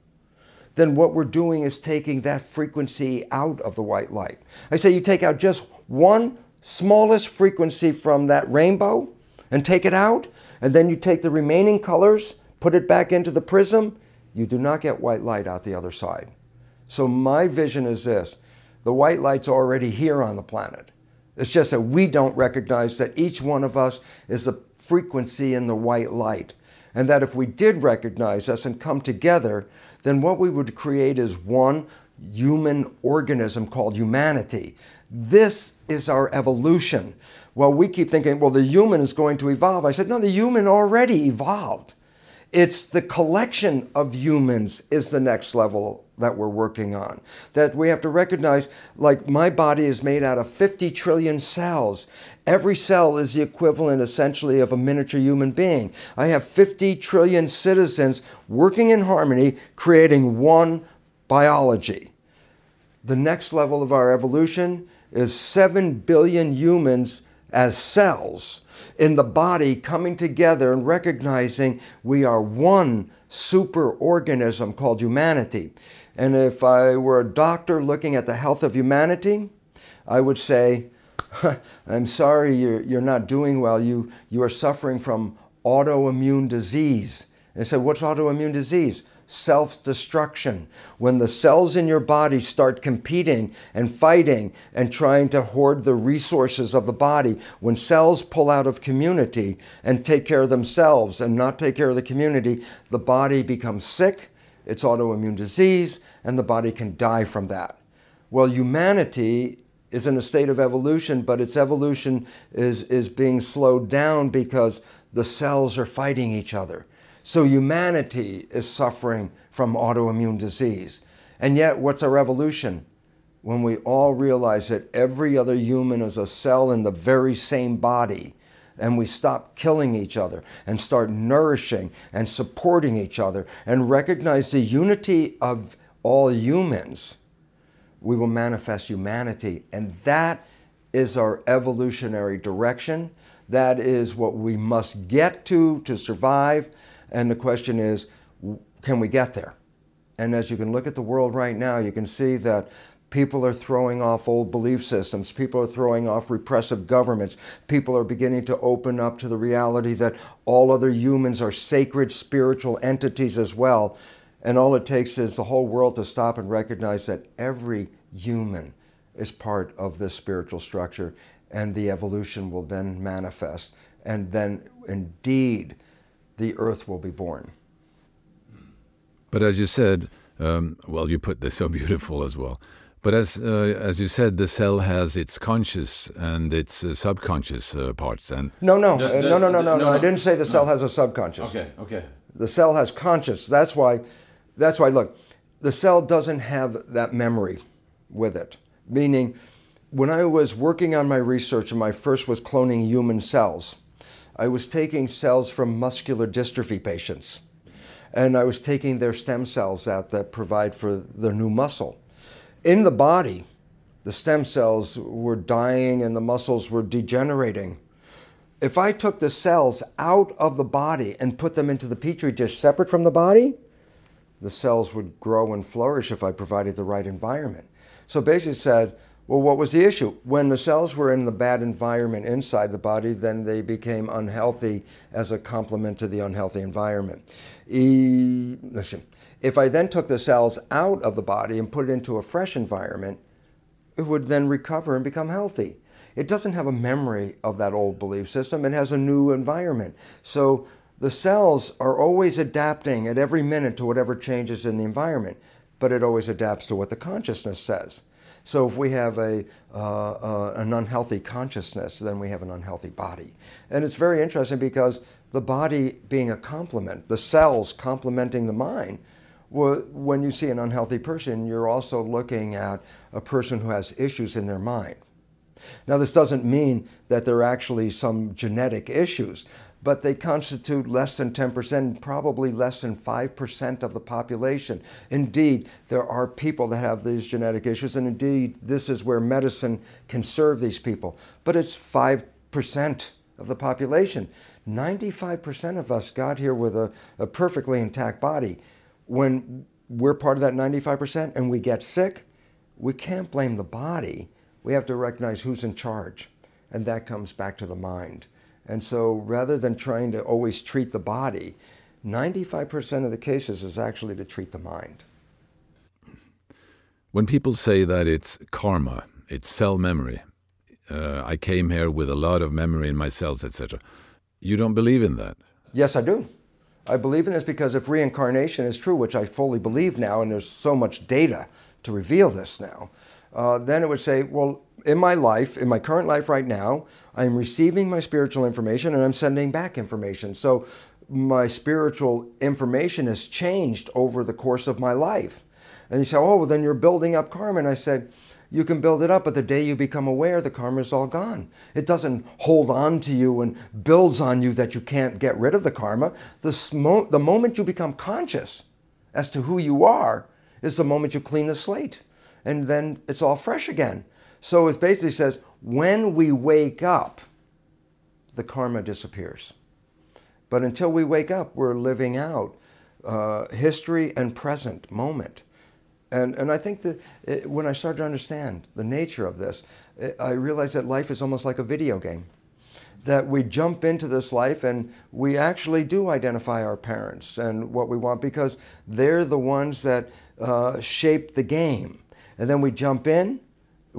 then what we're doing is taking that frequency out of the white light. I say you take out just one smallest frequency from that rainbow and take it out, and then you take the remaining colors put it back into the prism, you do not get white light out the other side. So my vision is this the white light's already here on the planet. It's just that we don't recognize that each one of us is a frequency in the white light. And that if we did recognize us and come together, then what we would create is one human organism called humanity. This is our evolution. Well, we keep thinking, well, the human is going to evolve. I said, no, the human already evolved. It's the collection of humans is the next level that we're working on. That we have to recognize, like, my body is made out of 50 trillion cells. Every cell is the equivalent, essentially, of a miniature human being. I have 50 trillion citizens working in harmony, creating one biology. The next level of our evolution is 7 billion humans as cells in the body coming together and recognizing we are one super organism called humanity. And if I were a doctor looking at the health of humanity, I would say, I'm sorry you're, you're not doing well. You, you are suffering from autoimmune disease. And I said, What's autoimmune disease? Self destruction. When the cells in your body start competing and fighting and trying to hoard the resources of the body, when cells pull out of community and take care of themselves and not take care of the community, the body becomes sick, it's autoimmune disease, and the body can die from that. Well, humanity is in a state of evolution, but its evolution is, is being slowed down because the cells are fighting each other. So humanity is suffering from autoimmune disease. And yet, what's a revolution? When we all realize that every other human is a cell in the very same body, and we stop killing each other and start nourishing and supporting each other and recognize the unity of all humans, we will manifest humanity. And that is our evolutionary direction. That is what we must get to to survive. And the question is, can we get there? And as you can look at the world right now, you can see that people are throwing off old belief systems. People are throwing off repressive governments. People are beginning to open up to the reality that all other humans are sacred spiritual entities as well. And all it takes is the whole world to stop and recognize that every human is part of this spiritual structure, and the evolution will then manifest. And then, indeed, the earth will be born. But as you said, um, well, you put this so beautiful as well. But as uh, as you said, the cell has its conscious and its uh, subconscious uh, parts. And no, no, the, the, no, no, no, no, no, I didn't say the cell no. has a subconscious. Okay, okay. The cell has conscious. That's why. That's why. Look, the cell doesn't have that memory with it. Meaning, when I was working on my research, and my first was cloning human cells I was taking cells from muscular dystrophy patients, and I was taking their stem cells out that provide for the new muscle. In the body, the stem cells were dying and the muscles were degenerating. If I took the cells out of the body and put them into the petri dish separate from the body, the cells would grow and flourish if I provided the right environment. So basically said, well, what was the issue? When the cells were in the bad environment inside the body, then they became unhealthy as a complement to the unhealthy environment. E- listen, if I then took the cells out of the body and put it into a fresh environment, it would then recover and become healthy. It doesn't have a memory of that old belief system, it has a new environment. So the cells are always adapting at every minute to whatever changes in the environment, but it always adapts to what the consciousness says. So if we have a, uh, uh, an unhealthy consciousness, then we have an unhealthy body. And it's very interesting because the body being a complement, the cells complementing the mind, when you see an unhealthy person, you're also looking at a person who has issues in their mind. Now, this doesn't mean that there are actually some genetic issues, but they constitute less than 10%, probably less than 5% of the population. Indeed, there are people that have these genetic issues, and indeed, this is where medicine can serve these people. But it's 5% of the population. 95% of us got here with a, a perfectly intact body. When we're part of that 95% and we get sick, we can't blame the body. We have to recognize who's in charge, and that comes back to the mind. And so rather than trying to always treat the body, 95% of the cases is actually to treat the mind. When people say that it's karma, it's cell memory, uh, I came here with a lot of memory in my cells, etc. You don't believe in that? Yes, I do. I believe in this because if reincarnation is true, which I fully believe now, and there's so much data to reveal this now, uh, then it would say, well, in my life, in my current life right now, I'm receiving my spiritual information and I'm sending back information. So my spiritual information has changed over the course of my life. And you say, oh, well, then you're building up karma. And I said, you can build it up, but the day you become aware, the karma is all gone. It doesn't hold on to you and builds on you that you can't get rid of the karma. The, sm- the moment you become conscious as to who you are is the moment you clean the slate. And then it's all fresh again. So it basically says when we wake up, the karma disappears. But until we wake up, we're living out uh, history and present moment. And, and I think that it, when I started to understand the nature of this, it, I realized that life is almost like a video game. That we jump into this life and we actually do identify our parents and what we want because they're the ones that uh, shape the game. And then we jump in,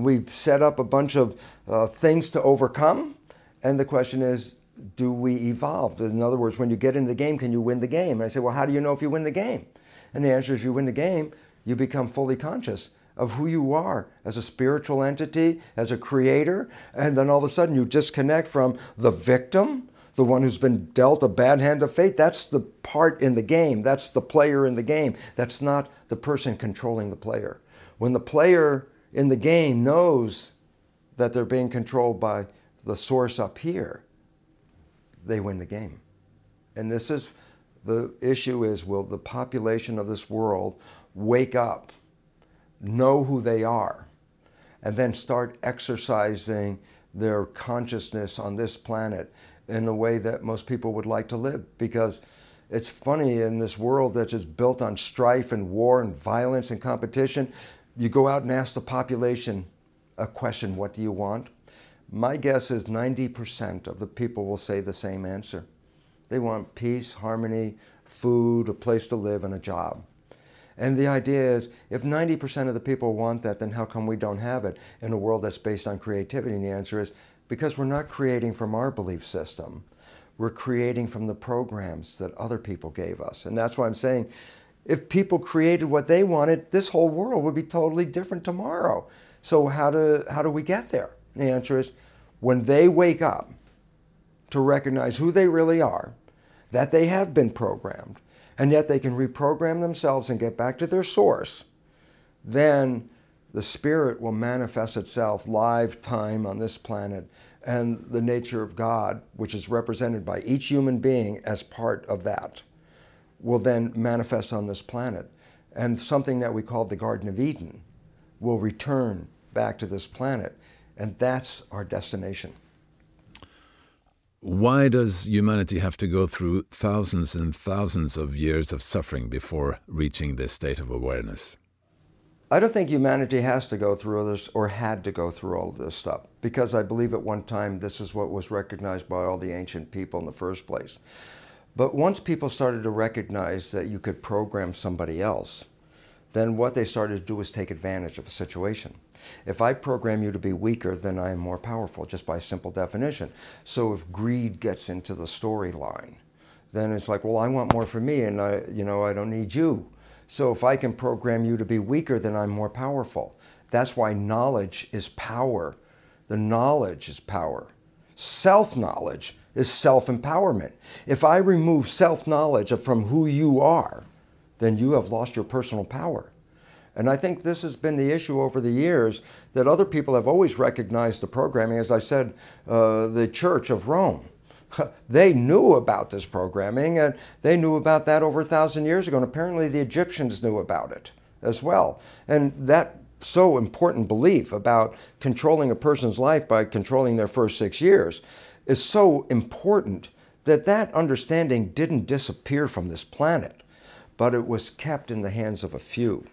we set up a bunch of uh, things to overcome, and the question is, do we evolve? In other words, when you get into the game, can you win the game? And I say, well, how do you know if you win the game? And the answer is, if you win the game, you become fully conscious of who you are as a spiritual entity, as a creator, and then all of a sudden you disconnect from the victim, the one who's been dealt a bad hand of fate. That's the part in the game, that's the player in the game. That's not the person controlling the player. When the player in the game knows that they're being controlled by the source up here, they win the game. And this is the issue is will the population of this world wake up, know who they are, and then start exercising their consciousness on this planet in a way that most people would like to live. Because it's funny in this world that's just built on strife and war and violence and competition, you go out and ask the population a question what do you want? My guess is 90% of the people will say the same answer. They want peace, harmony, food, a place to live, and a job. And the idea is if 90% of the people want that, then how come we don't have it in a world that's based on creativity? And the answer is because we're not creating from our belief system. We're creating from the programs that other people gave us. And that's why I'm saying if people created what they wanted, this whole world would be totally different tomorrow. So, how do, how do we get there? The answer is when they wake up to recognize who they really are, that they have been programmed, and yet they can reprogram themselves and get back to their source, then the spirit will manifest itself live time on this planet and the nature of God, which is represented by each human being as part of that, will then manifest on this planet. And something that we call the Garden of Eden will return back to this planet. And that's our destination. Why does humanity have to go through thousands and thousands of years of suffering before reaching this state of awareness? I don't think humanity has to go through this or had to go through all of this stuff because I believe at one time this is what was recognized by all the ancient people in the first place. But once people started to recognize that you could program somebody else, then what they started to do was take advantage of a situation. If I program you to be weaker, then I am more powerful, just by simple definition. So if greed gets into the storyline, then it's like, well, I want more for me, and I, you know, I don't need you. So if I can program you to be weaker, then I'm more powerful. That's why knowledge is power. The knowledge is power. Self knowledge is self empowerment. If I remove self knowledge from who you are, then you have lost your personal power. And I think this has been the issue over the years that other people have always recognized the programming. As I said, uh, the Church of Rome. They knew about this programming and they knew about that over a thousand years ago. And apparently the Egyptians knew about it as well. And that so important belief about controlling a person's life by controlling their first six years is so important that that understanding didn't disappear from this planet, but it was kept in the hands of a few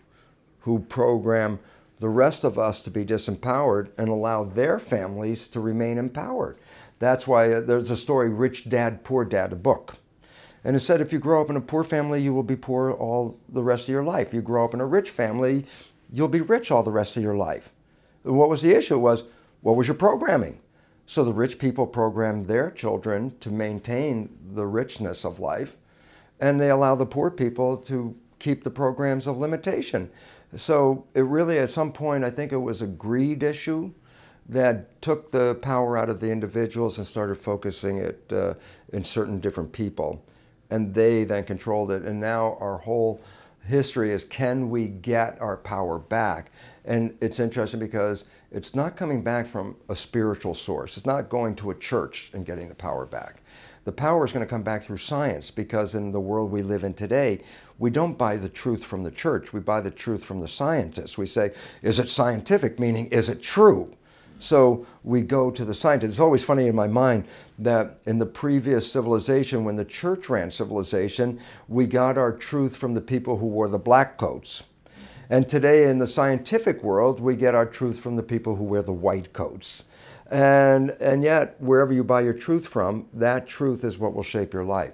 who program the rest of us to be disempowered and allow their families to remain empowered. That's why uh, there's a story, Rich Dad, Poor Dad, a book. And it said if you grow up in a poor family, you will be poor all the rest of your life. You grow up in a rich family, you'll be rich all the rest of your life. What was the issue was, what was your programming? So the rich people program their children to maintain the richness of life, and they allow the poor people to keep the programs of limitation. So it really, at some point, I think it was a greed issue that took the power out of the individuals and started focusing it uh, in certain different people. And they then controlled it. And now our whole history is can we get our power back? And it's interesting because it's not coming back from a spiritual source. It's not going to a church and getting the power back. The power is going to come back through science because in the world we live in today, we don't buy the truth from the church. We buy the truth from the scientists. We say, is it scientific? Meaning, is it true? So we go to the scientists. It's always funny in my mind that in the previous civilization, when the church ran civilization, we got our truth from the people who wore the black coats. And today in the scientific world, we get our truth from the people who wear the white coats. And, and yet, wherever you buy your truth from, that truth is what will shape your life.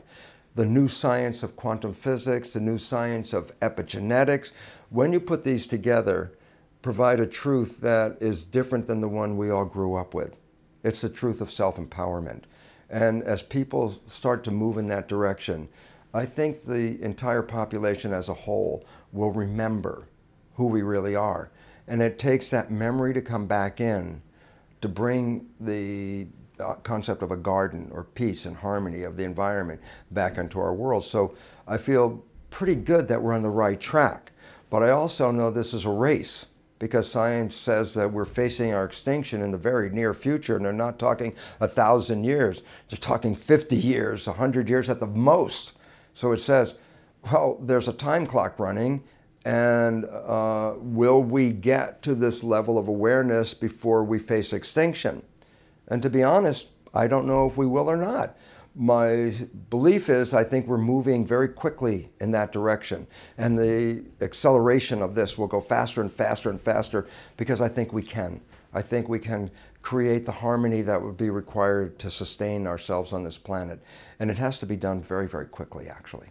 The new science of quantum physics, the new science of epigenetics, when you put these together, provide a truth that is different than the one we all grew up with. It's the truth of self empowerment. And as people start to move in that direction, I think the entire population as a whole will remember who we really are. And it takes that memory to come back in to bring the uh, concept of a garden or peace and harmony of the environment back into our world. So I feel pretty good that we're on the right track. But I also know this is a race because science says that we're facing our extinction in the very near future, and they're not talking a thousand years, they're talking 50 years, 100 years at the most. So it says, well, there's a time clock running, and uh, will we get to this level of awareness before we face extinction? And to be honest, I don't know if we will or not my belief is I think we're moving very quickly in that direction. And the acceleration of this will go faster and faster and faster because I think we can. I think we can create the harmony that would be required to sustain ourselves on this planet. And it has to be done very, very quickly, actually.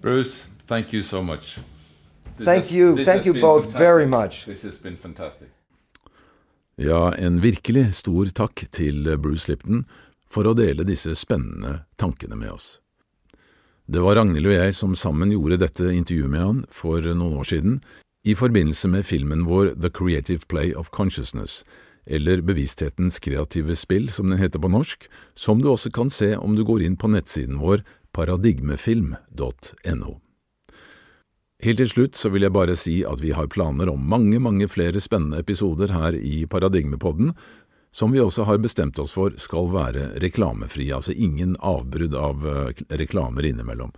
Bruce, thank you so much. This thank has, you. Thank you both fantastic. very much. This has been fantastic. Ja, en virkelig stor takk til Bruce Lipton for å dele disse spennende tankene med oss. Det var Ragnhild og jeg som sammen gjorde dette intervjuet med han for noen år siden, i forbindelse med filmen vår The Creative Play of Consciousness, eller Bevissthetens kreative spill, som den heter på norsk, som du også kan se om du går inn på nettsiden vår paradigmefilm.no. Helt til slutt så vil jeg bare si at vi har planer om mange, mange flere spennende episoder her i Paradigmepodden, som vi også har bestemt oss for skal være reklamefrie, altså ingen avbrudd av eh, reklamer innimellom.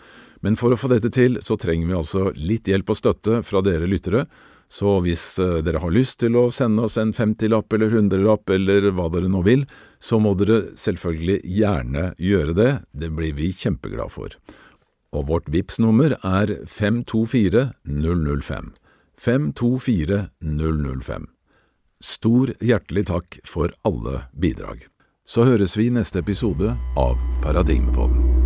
Men for å få dette til, så trenger vi altså litt hjelp og støtte fra dere lyttere, så hvis eh, dere har lyst til å sende oss en femtilapp eller hundrelapp eller hva dere nå vil, så må dere selvfølgelig gjerne gjøre det, det blir vi kjempeglad for. Og vårt VIPS nummer er 524 005. 524 005. Stor hjertelig takk for alle bidrag. Så høres vi i neste episode av Paradigmepodden.